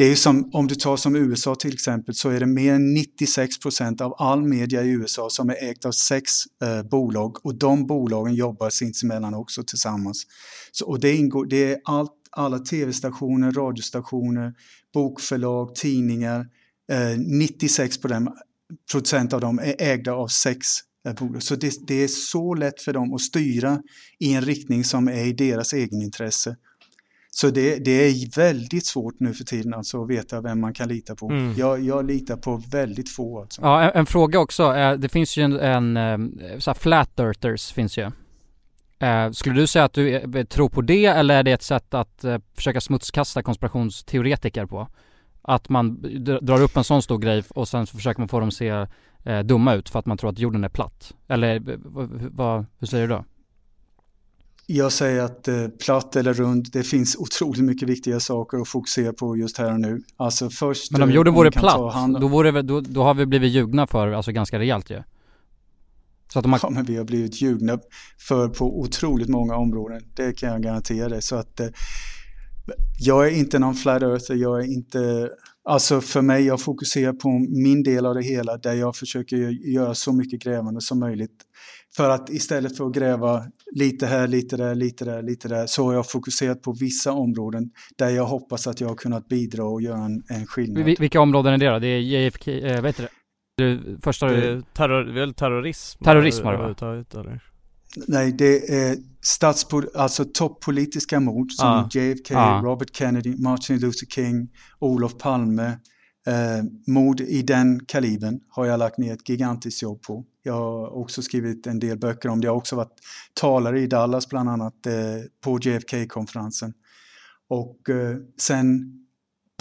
Det är som, om du tar som USA till exempel, så är det mer än 96 procent av all media i USA som är ägt av sex eh, bolag och de bolagen jobbar sinsemellan också tillsammans. Så, och det, ingår, det är allt, alla tv-stationer, radiostationer, bokförlag, tidningar. Eh, 96 procent av dem är ägda av sex eh, bolag. Så det, det är så lätt för dem att styra i en riktning som är i deras egenintresse. Så det, det är väldigt svårt nu för tiden alltså att veta vem man kan lita på. Mm. Jag, jag litar på väldigt få alltså. Ja, en, en fråga också. Eh, det finns ju en, en eh, så här flat earthers finns ju. Eh, skulle du säga att du tror på det eller är det ett sätt att försöka smutskasta konspirationsteoretiker på? Att man drar upp en sån stor grej och sen försöker man få dem att se dumma ut för att man tror att jorden är platt. Eller vad, hur säger du då? Jag säger att eh, platt eller rund, det finns otroligt mycket viktiga saker att fokusera på just här och nu. Alltså först... Men om eh, jorden vore platt, hand då, vore, då, då har vi blivit ljugna för, alltså ganska rejält ju. Så att man... Ja, men vi har blivit ljugna för på otroligt många områden. Det kan jag garantera dig. Så att eh, jag är inte någon flat earther. Jag är inte, alltså för mig, jag fokuserar på min del av det hela där jag försöker göra så mycket grävande som möjligt. För att istället för att gräva lite här, lite där, lite där, lite där, så har jag fokuserat på vissa områden där jag hoppas att jag har kunnat bidra och göra en, en skillnad. Vi- Vilka områden är det då? Det är JFK, eh, vet du det? Du, första Det du... är terror, väl terrorism? Terrorism var det va? Nej, det är statspol- alltså toppolitiska mord som Ah. JFK, Ah. Robert Kennedy, Martin Luther King, Olof Palme. Eh, mord i den kalibern har jag lagt ner ett gigantiskt jobb på. Jag har också skrivit en del böcker om det. Jag har också varit talare i Dallas bland annat eh, på JFK-konferensen. Och eh, sen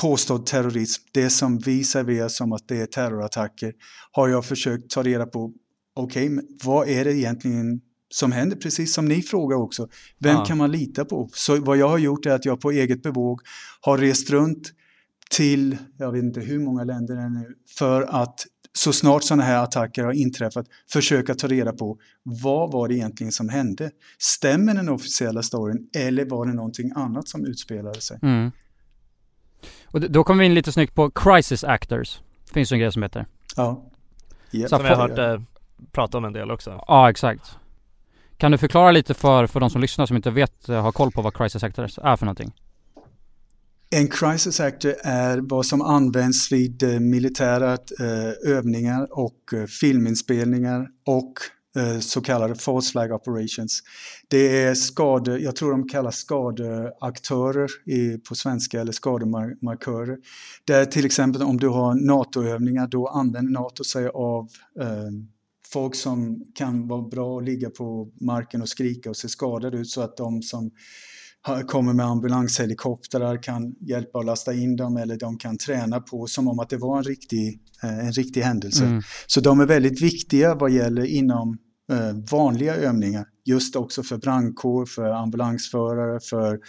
påstådd terrorism, det som vi serverar som att det är terrorattacker, har jag försökt ta reda på, okej, men vad är det egentligen som händer? Precis som ni frågar också, vem Ja. kan man lita på? Så vad jag har gjort är att jag på eget bevåg har rest runt till, jag vet inte hur många länder det är nu, för att så snart sådana här attacker har inträffat försöka ta reda på vad var det egentligen som hände? Stämmer den officiella storyn eller var det någonting annat som utspelade sig? Mm. Och då kommer vi in lite snyggt på crisis actors. Finns ju en grej som heter. Ja. Så Som jag har hört eh, prata om en del också. Ja, exakt. Kan du förklara lite för, för de som lyssnar som inte vet, eh, har koll på vad crisis actors är för någonting? En crisis actor är vad som används vid eh, militära eh, övningar och eh, filminspelningar och så kallade false flag operations. Det är skade, jag tror de kallas skadeaktörer på svenska eller skademarkörer. Där till exempel om du har NATO-övningar då använder NATO sig av eh, folk som kan vara bra och ligga på marken och skrika och se skadade ut så att de som kommer med ambulanshelikoptrar kan hjälpa att lasta in dem eller de kan träna på som om att det var en riktig, eh, en riktig händelse. Mm. Så de är väldigt viktiga vad gäller inom eh, vanliga övningar. Just också för brandkår, för ambulansförare, för,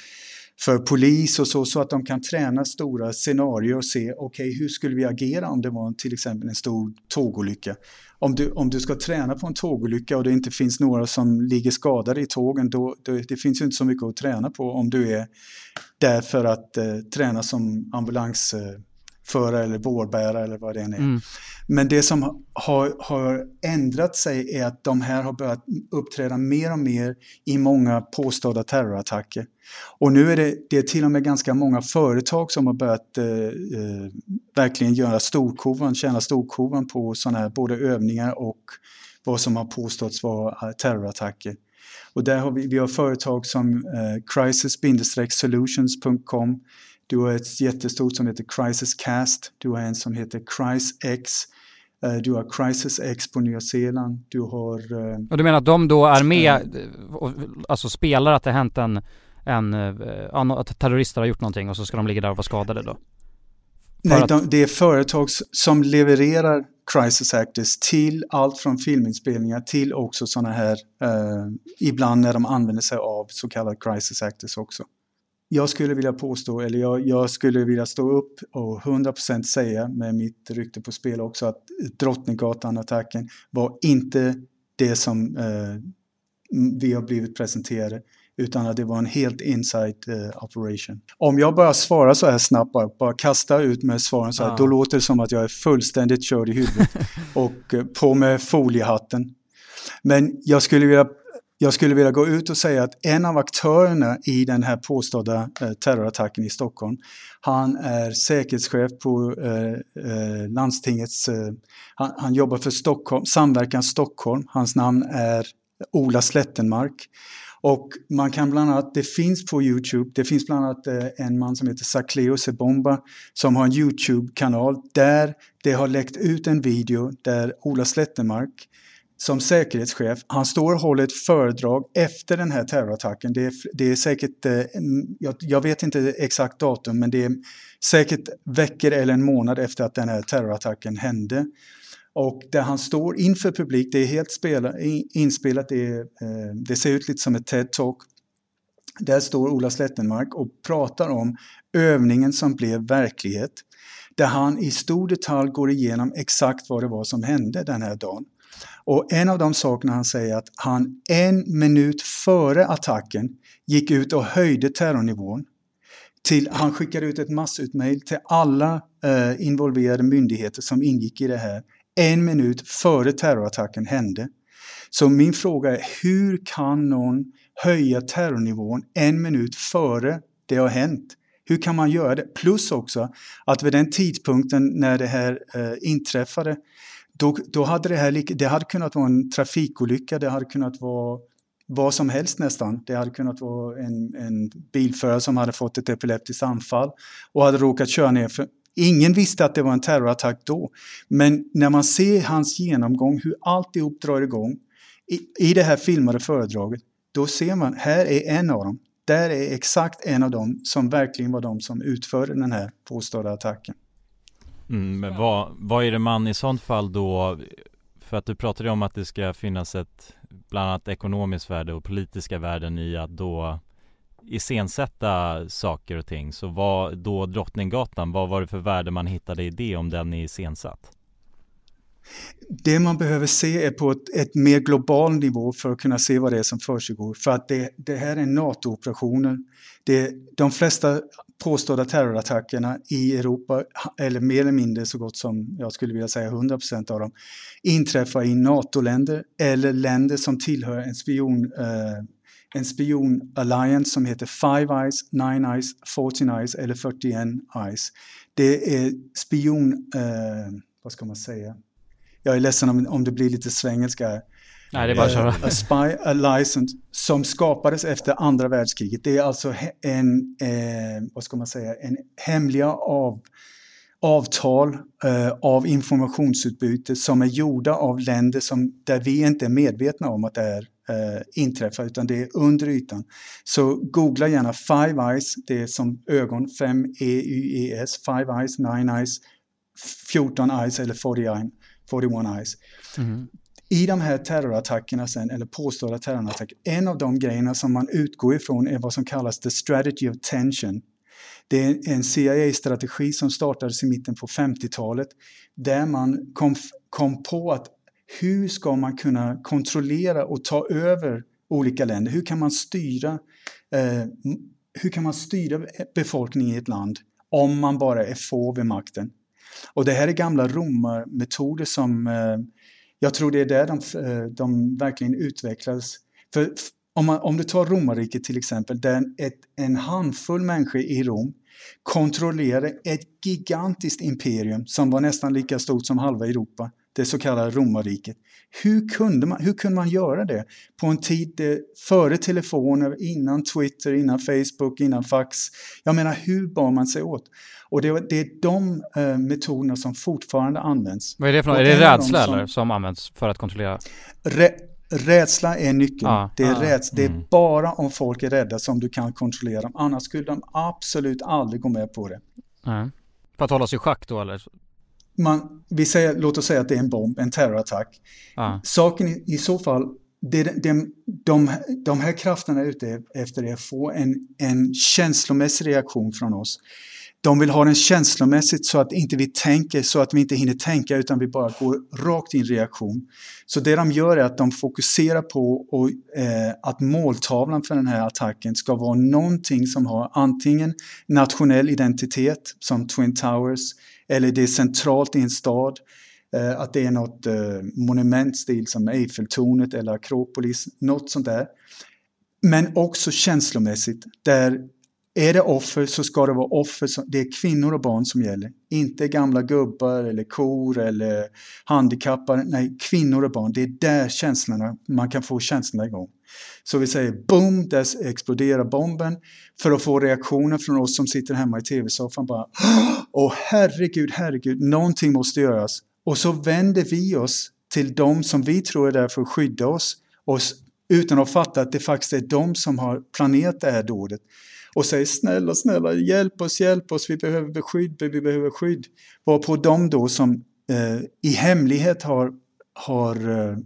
för polis och så, så att de kan träna stora scenarier och se okej hur skulle vi agera om det var till exempel en stor tågolycka. Om du, om du ska träna på en tågolycka och det inte finns några som ligger skadade i tågen, då, då det finns ju inte så mycket att träna på om du är där för att eh, träna som ambulans. Eh, ambulansförare eller bårbärare eller vad det än är. Mm. Men det som har, har ändrat sig är att de här har börjat uppträda mer och mer i många påstådda terrorattacker. Och nu är det, det är till och med ganska många företag som har börjat eh, eh, verkligen göra storkovan, tjäna storkovan på sådana här både övningar och vad som har påståtts vara terrorattacker. Och där har vi, vi har företag som eh, crisis-solutions.com. Du har ett jättestort som heter Crisiscast. Du har en som heter CrisX. Eh, du har CrisisX på Nya Zeeland. Du har... Eh, Och du menar att de då är med, eh, och, alltså spelar att det hänt en, en, att terrorister har gjort någonting och så ska de ligga där och vara skadade då? Nej, att- de, det är företag som levererar crisis actors till allt från filminspelningar till också sådana här, eh, ibland när de använder sig av så kallade crisis actors också. Jag skulle vilja påstå, eller jag, jag skulle vilja stå upp och 100% säga med mitt rykte på spel också att Drottninggatan-attacken var inte det som eh, vi har blivit presenterade utan att det var en helt inside eh, operation. Om jag bara svarar så här snabbt, bara, bara kasta ut med svaren så här, Ja. då låter det som att jag är fullständigt körd i huvudet och eh, på med foliehatten. Men jag skulle vilja jag skulle vilja gå ut och säga att en av aktörerna i den här påstådda eh, terrorattacken i Stockholm, han är säkerhetschef på eh, eh, landstingets, eh, han, han, jobbar för Stockholm, Samverkan Stockholm, hans namn är Ola Slettenmark. Och man kan bland annat, det finns på Youtube, det finns bland annat eh, en man som heter Sakleo Sebomba som har en Youtube-kanal där det har läckt ut en video där Ola Slettenmark som säkerhetschef, han står och håller ett föredrag efter den här terrorattacken. Det är, det är säkert, eh, jag, jag vet inte exakt datum, men det är säkert veckor eller en månad efter att den här terrorattacken hände. Och där han står inför publik, det är helt spela, inspelat, det, är, eh, det ser ut lite som ett TED-talk. Där står Ola Slettenmark och pratar om övningen som blev verklighet. Där han i stor detalj går igenom exakt vad det var som hände den här dagen. Och en av de sakerna han säger att han en minut före attacken gick ut och höjde terrornivån. Till, han skickade ut ett massutmail till alla eh, involverade myndigheter som ingick i det här en minut före terrorattacken hände. Så min fråga är, hur kan någon höja terrornivån en minut före det har hänt? Hur kan man göra det? Plus också att vid den tidpunkten när det här eh, inträffade, då, då hade det här det hade kunnat vara en trafikolycka, det hade kunnat vara vad som helst nästan. Det hade kunnat vara en, en bilförare som hade fått ett epileptiskt anfall och hade råkat köra ner för, Ingen visste att det var en terrorattack då. Men när man ser hans genomgång, hur alltihop drar igång i, i det här filmade föredraget, då ser man, här är en av dem. Där är exakt en av dem som verkligen var de som utförde den här påstådda attacken. Mm, men vad, vad är det man i sånt fall då, för att du pratade om att det ska finnas ett bland annat ekonomiskt värde och politiska värden i att då iscensätta saker och ting så vad då Drottninggatan, vad var det för värde man hittade i det om den är iscensatt? Det man behöver se är på ett, ett, mer global nivå för att kunna se vad det är som försiggår. För att det, det här är NATO-operationer. de flesta påstådda terrorattackerna i Europa, eller mer eller mindre så gott som, jag skulle vilja säga 100% av dem, inträffar i NATO-länder eller länder som tillhör en spion eh, en spion-alliance som heter Five Eyes, Nine Eyes, 14 Eyes eller 41 Eyes. Det är spion... Eh, vad ska man säga? Jag är ledsen om, om det blir lite svengelska. Nej, det är bara att köra. Uh, a Spy Alliance som skapades efter andra världskriget. Det är alltså en, eh, vad ska man säga, en hemliga av, avtal eh, av informationsutbyte som är gjorda av länder som, där vi inte är medvetna om att det är eh, inträffar utan det är under ytan. Så googla gärna Five Eyes, det är som ögon, 5 E-Y-E-S, Five Eyes, Nine Eyes, 14 Eyes eller 41, 41 Eyes. Mm. I de här terrorattackerna sen, eller påstådda terrorattacker, en av de grejerna som man utgår ifrån är vad som kallas the strategy of tension. Det är en CIA-strategi som startades i mitten på 50-talet där man kom, kom på att hur ska man kunna kontrollera och ta över olika länder? Hur kan man styra, eh, hur kan man styra befolkningen i ett land om man bara är få vid makten? Och det här är gamla romarmetoder som eh, jag tror det är där de, eh, de verkligen utvecklades. För om, man, om du tar romarriket till exempel, där ett, en handfull människor i Rom kontrollerade ett gigantiskt imperium som var nästan lika stort som halva Europa det så kallade romarriket. Hur kunde, man, hur kunde man göra det på en tid före telefoner, innan Twitter, innan Facebook, innan fax? Jag menar, hur bar man sig åt? Och det, det är de eh, metoderna som fortfarande används. Vad är det för något? Är det rädsla som, eller, som används för att kontrollera? Rä, rädsla är nyckeln. Ah, det, är ah, räds, det är mm. bara om folk är rädda som du kan kontrollera dem. Annars skulle de absolut aldrig gå med på det. Mm. För att hålla sig i schack då eller? Man, vi säger, låt oss säga att det är en bomb, en terrorattack. Ah. Saken i, i, så fall, det, det, de, de här krafterna är ute efter är att få en, en känslomässig reaktion från oss. De vill ha den känslomässigt så att inte vi tänker, så att vi inte hinner tänka utan vi bara går rakt in i reaktion. Så det de gör är att de fokuserar på och, eh, att måltavlan för den här attacken ska vara någonting som har antingen nationell identitet som Twin Towers eller det är centralt i en stad Eh, att det är något eh, monumentstil som Eiffeltornet eller Akropolis, något sånt där. Men också känslomässigt, där är det offer så ska det vara offer, som, det är kvinnor och barn som gäller. Inte gamla gubbar eller kor eller handikappade, nej kvinnor och barn. Det är där känslorna, man kan få känslorna igång. Så vi säger boom, där exploderar bomben för att få reaktioner från oss som sitter hemma i tv-soffan bara Åh herregud, herregud, någonting måste göras. Och så vänder vi oss till de som vi tror är där för att skydda oss oss utan att fatta att det faktiskt är de som har planerat det här dådet och säger snälla, snälla, hjälp oss, hjälp oss, vi behöver beskydd, vi behöver skydd. Varpå de då som eh, i hemlighet har, har eh,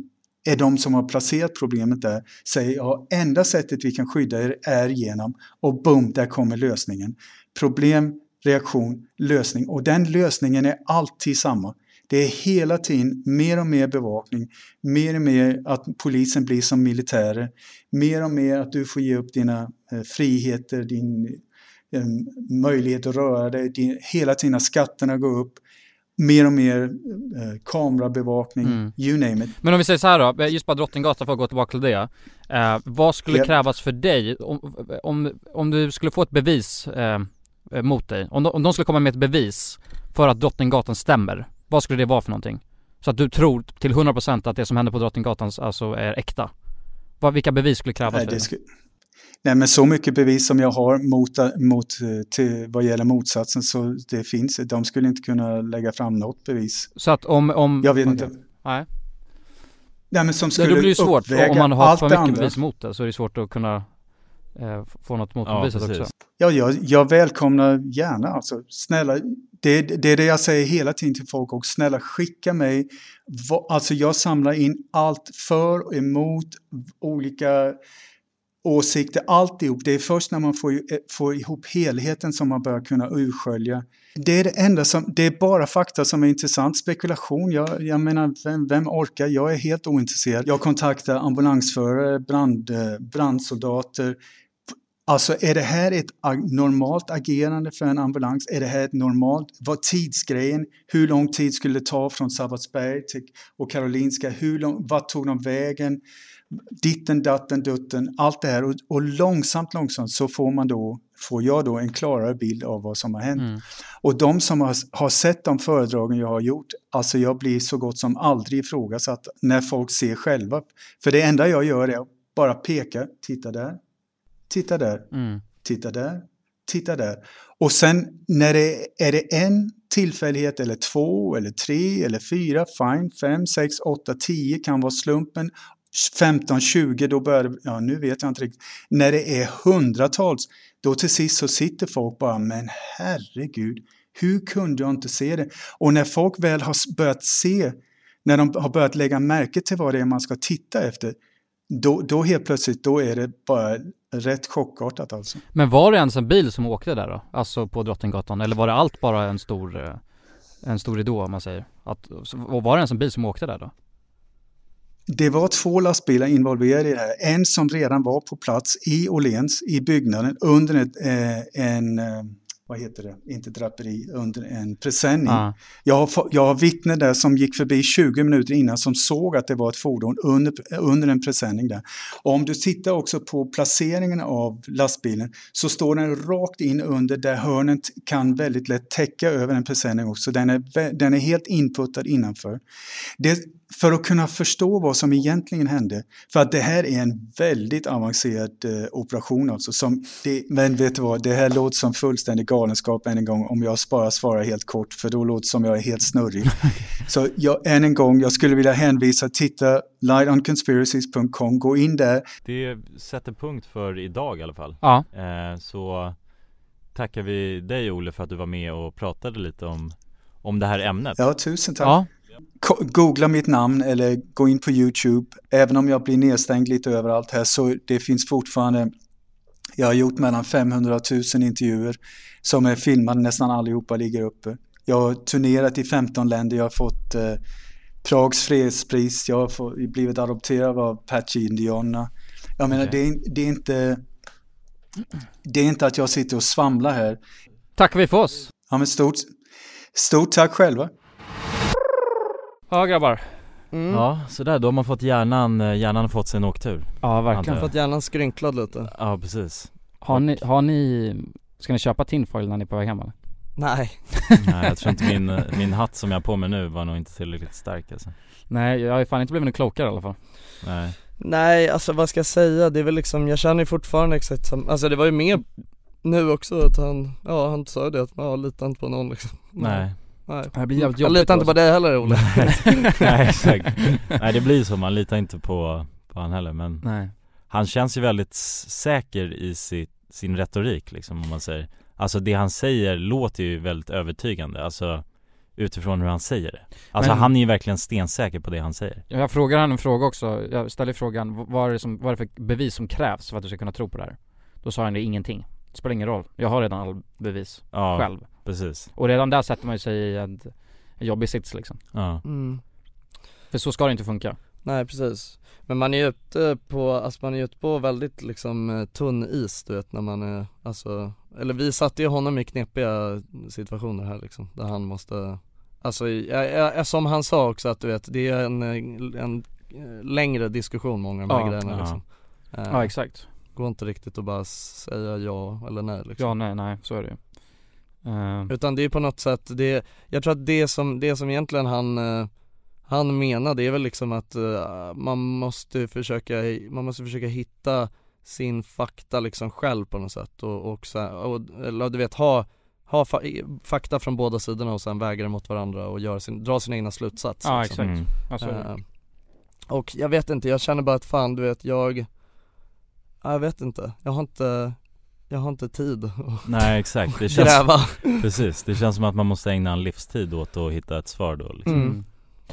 är de som har placerat problemet där, säger ja, enda sättet vi kan skydda er är genom och boom, där kommer lösningen. Problem, reaktion, lösning och den lösningen är alltid samma. Det är hela tiden mer och mer bevakning, mer och mer att polisen blir som militärer, mer och mer att du får ge upp dina eh, friheter, din eh, möjlighet att röra dig, din, hela tiden skatterna går upp, mer och mer eh, kamerabevakning, Mm. you name it. Men om vi säger så här då, just bara Drottninggatan för att gå tillbaka till det. Eh, vad skulle Ja. krävas för dig om, om, om du skulle få ett bevis eh, eh, mot dig? Om de, om de skulle komma med ett bevis för att Drottninggatan stämmer, vad skulle det vara för någonting? Så att du tror till 100% att det som händer på Drottninggatan alltså är äkta? Vad, vilka bevis skulle krävas Nej, för det det? Nej, men så mycket bevis som jag har mot, mot, till, vad gäller motsatsen så det finns, de skulle inte kunna lägga fram något bevis. Så att om, om Jag vet okej. inte. Nej. Nej, men som Ja, skulle då blir det svårt, om man har allt för det mycket andra. bevis mot det så är det svårt att kunna eh, få något motbevisat precis. också. Ja, jag, jag välkomnar gärna alltså. Snälla, det, det är det jag säger hela tiden till folk och snälla skicka mig. Alltså jag samlar in allt för och emot olika åsikter, alltihop. Det är först när man får, eh, får ihop helheten som man börjar kunna urskölja. Det är det enda som, det är bara fakta som är intressant. Spekulation, jag, jag menar vem, vem orkar? Jag är helt ointresserad. Jag kontaktar ambulansförare, brand, eh, brandsoldater, Alltså är det här ett normalt agerande för en ambulans? Är det här ett normalt, vad tidsgrejen, hur lång tid skulle det ta från Sabbatsberg till och Karolinska, hur lång, vad tog de vägen? Ditten, datten, dutten, allt det här och, och långsamt, långsamt så får man då, får jag då en klarare bild av vad som har hänt. Mm. Och de som har, har sett de föredragen jag har gjort, alltså jag blir så gott som aldrig ifrågasatt när folk ser själva. För det enda jag gör är att bara peka, titta där, titta där, Mm. titta där, titta där. Och sen när det är det en tillfällighet eller två eller tre eller fyra, fine, fem, sex, åtta, tio kan vara slumpen. 15, 20, då börjar det, ja nu vet jag inte riktigt. När det är hundratals, då till sist så sitter folk bara, men herregud, hur kunde jag inte se det? Och när folk väl har börjat se, när de har börjat lägga märke till vad det är man ska titta efter, då, då helt plötsligt, då är det bara rätt chockartat alltså. Men var det ens en bil som åkte där då? Alltså på Drottninggatan? Eller var det allt bara en stor, eh, en stor ridå om man säger? Att, var det ens en bil som åkte där då? Det var två lastbilar involverade i det här. En som redan var på plats i Åhléns, i byggnaden, under ett, eh, en, eh, vad heter det, inte draperi, under en presenning. Ja. Jag, har, jag har vittnen där som gick förbi 20 minuter innan som såg att det var ett fordon under, under en presenning där. Och om du tittar också på placeringen av lastbilen så står den rakt in under där hörnen t- kan väldigt lätt täcka över en presenning också. Den är, den är helt inputtad innanför. Det, för att kunna förstå vad som egentligen hände, för att det här är en väldigt avancerad eh, operation alltså. Som det, men vet du vad, det här låter som fullständig galenskap än en gång om jag bara svarar helt kort, för då låter det som jag är helt snurrig. Så jag, än en gång, jag skulle vilja hänvisa, titta lightonconspiracies.com, gå in där. Det sätter punkt för idag i alla fall. Ja. Eh, så tackar vi dig Olle för att du var med och pratade lite om, om det här ämnet. Ja, tusen tack. Ja. Googla mitt namn eller gå in på YouTube. Även om jag blir nedstängd lite överallt här så det finns fortfarande jag har gjort mellan 500 000 intervjuer som är filmade, nästan allihopa ligger uppe. Jag har turnerat i 15 länder, jag har fått eh, Prags fredspris, jag har fått, blivit adopterad av Apache-indianerna. Jag menar, Okej. det, är, det, är inte, det är inte att jag sitter och svamlar här. Tackar vi för oss. Ja, men stort, stort tack själva. Ja grabbar. Mm. Ja, sådär, då har man fått hjärnan, eh, hjärnan fått sig en åktur. Ja verkligen. Fått hjärnan skrynklad lite. Ja precis. Har ni, har ni, ska ni köpa tinfoil när ni är på väg hem eller? Nej. Nej jag tror inte min, eh, min hatt som jag har på mig nu var nog inte tillräckligt stark alltså. Nej jag har ju fan inte blivit någon klokare i alla fall. Nej. Nej alltså vad ska jag säga, det är väl liksom, jag känner ju fortfarande exakt som, alltså det var ju med nu också att han, ja han sa ju det att, ja lita inte på någon liksom. Nej Nej. Det blir jävligt Jag jobbigt litar inte på dig heller Olle. Nej exakt. Nej det blir så, man litar inte på, på han heller men Nej. Han känns ju väldigt säker i sitt, sin retorik liksom om man säger. Alltså det han säger låter ju väldigt övertygande, alltså utifrån hur han säger det. Alltså Men- han är ju verkligen stensäker på det han säger. Jag frågar han en fråga också, jag ställer frågan vad är, det som, vad är det för bevis som krävs för att du ska kunna tro på det här? Då sa han det ingenting, det spelar ingen roll, jag har redan all bevis Ja, själv precis. Och redan där sätter man ju sig i en, en jobbig sits liksom. Ja, mm. För så ska det inte funka. Nej precis. Men man är ju ute på, alltså man är ute på väldigt liksom eh, tunn is du vet när man är, alltså Eller vi satte ju honom i knepiga situationer här liksom, där han måste Alltså, jag, jag, som han sa också att du vet, det är en, eh, en eh, längre diskussion många av de här Ja, grejerna ja. liksom. Eh, Ja exakt. Går inte riktigt att bara säga ja eller nej liksom. Ja nej nej, så är det ju Eh, Utan det är på något sätt, det, jag tror att det som, det som egentligen han eh, Han menar det är väl liksom att eh, man måste försöka, man måste försöka hitta sin fakta liksom själv på något sätt och, och, så, här- och eller du vet ha, ha fa, fakta från båda sidorna och sen väga det mot varandra och göra sin, dra sina egna slutsatser Ja liksom. exakt, Mm. ja, så är det. Eh, Och jag vet inte, jag känner bara att fan du vet jag ja, Jag vet inte, jag har inte Jag har inte tid att nej exakt, det känns, gräva precis, det känns som att man måste ägna en livstid åt att hitta ett svar då liksom. Mm.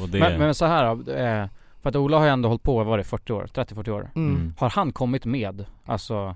Och det, men, men så här då, eh, för att Ola har ju ändå hållit på, vad var det, 40 år? 30-40 år? Mm. mm. Har han kommit med, alltså,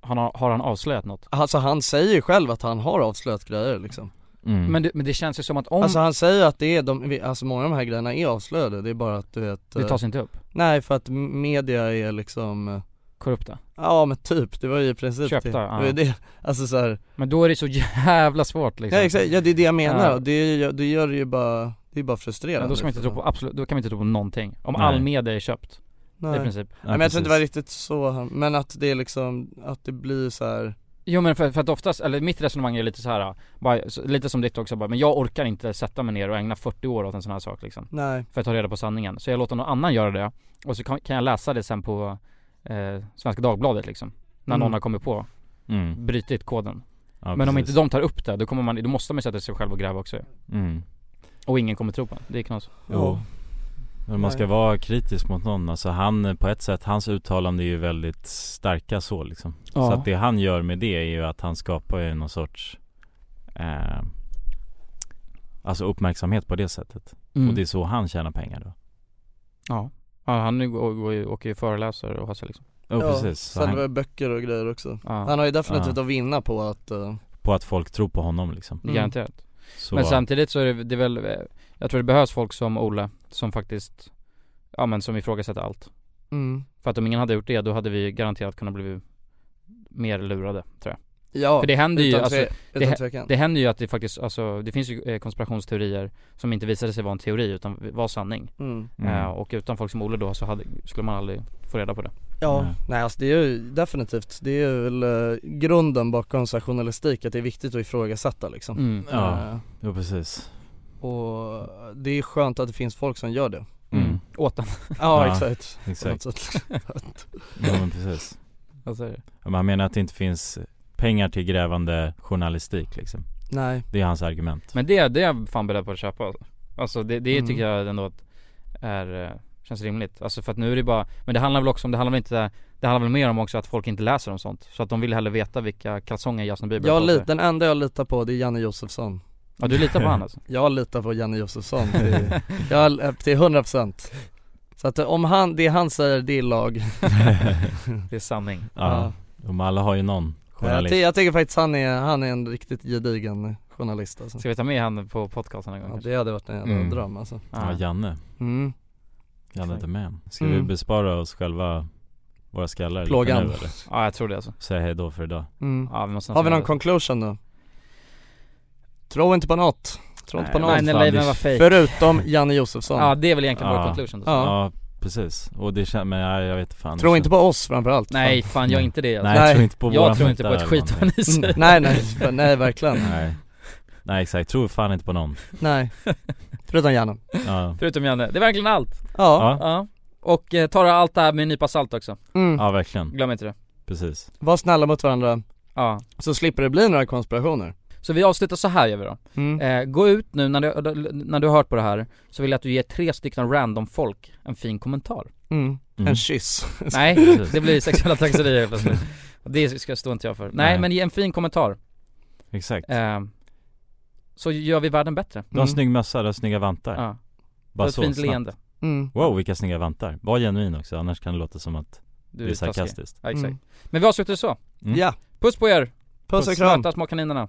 han har, har han avslöjat något? Alltså han säger ju själv att han har avslöjat grejer liksom mm. Men, det, men det känns ju som att om Alltså han säger att det är de, alltså många av de här grejerna är avslöjade, det är bara att du vet det eh, tas inte upp, Nej för att media är liksom eh, korrupta Ja men typ, det var ju i princip Köpta, det, ja. det, var det Alltså så här, Men då är det så jävla svårt liksom ja exakt, ja det är det jag menar Ja. det, gör- det gör det ju bara, det är bara frustrerande Men då ska man inte tro på, fan. absolut, då kan vi inte tro på någonting Om Nej. all media är köpt, Nej. i princip Nej, men jag tror inte det var riktigt så, men att det är liksom, att det blir så här. Jo men för, för att oftast, eller mitt resonemang är lite så här, bara, lite som ditt också bara, men jag orkar inte sätta mig ner och ägna 40 år åt en sån här sak liksom Nej, För att ta reda på sanningen, så jag låter någon annan göra det Och så kan, kan jag läsa det sen på eh, Svenska Dagbladet liksom. När Mm. någon har kommit på, mm. brutit koden. Ja, Men om precis. inte de tar upp det, då kommer man, då måste man sätta sig själv och gräva också mm. Och ingen kommer tro på det, det är knas. Jo. Men man ska vara kritisk mot någon, alltså han på ett sätt, hans uttalande är ju väldigt starka så liksom. Ja. Så att det han gör med det är ju att han skapar ju någon sorts eh, Alltså uppmärksamhet på det sättet. Mm. Och det är så han tjänar pengar då. Ja, ja han är- går- går- åker ju föreläsare och har sig liksom Jo precis, så säljer han, böcker och grejer också. Ja, Han har ju definitivt Ja. att vinna på att, eh, på att folk tror på honom liksom. Mm. garanterat. Så, Men samtidigt så är det, det är väl, eh, jag tror det behövs folk som Olle, som faktiskt, ja men som ifrågasätter allt. Mm. För att om ingen hade gjort det, då hade vi garanterat kunnat bli mer lurade, tror jag Ja, För det händer ju, alltså, det, det händer ju att det faktiskt, alltså det finns ju eh, konspirationsteorier som inte visade sig vara en teori utan var sanning mm. Mm. Eh, Och utan folk som Olle då så hade, skulle man aldrig få reda på det Ja, Nej. nej alltså det är ju definitivt, det är väl eh, grunden bakom så här journalistik att det är viktigt att ifrågasätta liksom mm. Ja. Eh, Jo precis Och det är skönt att det finns folk som gör det mm. Åt den, Ja, Ja, exakt, Exakt, ja men precis vad säger du? Man menar att det inte finns pengar till grävande journalistik liksom. Nej, Det är hans argument. Men det, det är jag fan beredd på att köpa. Alltså. Det, det Mm. tycker jag ändå att är, eh, känns rimligt. Alltså för att nu är det bara, men det handlar väl också om, det handlar väl inte Det handlar väl mer om också att folk inte läser om sånt. Så att de vill hellre veta vilka kalsonger Justin Bieber har jag lit, den enda jag litar på det är Janne Josefsson. Ja du litar på han alltså? Jag litar på Janne Josefsson. Till, jag, eh, till 100% Så att eh, om han, det han säger det är lag. Det är sanning. Ja, de alla har ju någon journalist ty, jag tycker faktiskt han är, han är en riktigt gedigen journalist alltså. Ska vi ta med han på podcasten en gång Ja kanske? det hade varit en jävla Mm. dröm alltså Ja, Janne, mm. Janne the man Ska Mm. vi bespara oss själva våra skallar Plågan. nu eller? Ja jag tror det alltså Säga hej då för idag Mm. Ja vi måste Har vi någon conclusion då? Tro inte på något, Tror inte på. Nej, fake. Förutom Janne Josefsson. Ja, det är väl egentligen vår Ja. conclusion. Ja. Ja, precis. Och det känns, men jag, jag vet fan Tro inte på oss framförallt. Nej, fan jag är inte det alltså. Nej, jag tror inte på Jag tror inte på ett skit vad ni säger. nej, nej, nej verkligen. Nej Nej exakt, tror fan inte på någon Nej. Förutom Janne. Ja, Förutom Janne, det är verkligen allt. Ja. ja, Ja. Och eh, ta allt det här med en nypa salt också. Mm. ja verkligen, Glöm inte det. precis Var snälla mot varandra, Ja. så slipper det bli några konspirationer. Så vi avslutar så här gör vi då. Mm. Eh, gå ut nu när du, när du har hört på det här, så vill jag att du ger tre stycken random folk en fin kommentar. Mm. Mm. En kyss. Nej, det blir sexuella trakasserier plötsligt. Det ska stå inte jag för. Nej, Nej. men ge en fin kommentar. Exakt Eh, så gör vi världen bättre. Du har en Mm. snygg mössa, du har snygga vantar Ja. Bara och ett så fint snabbt. leende. Mm. Wow vilka snygga vantar, var genuin också annars kan det låta som att Du det är sarkastiskt Ja, exakt. Mm. Men vi avslutar så. Mm. Ja, Puss på er! puss och kram. Möta små kaninerna.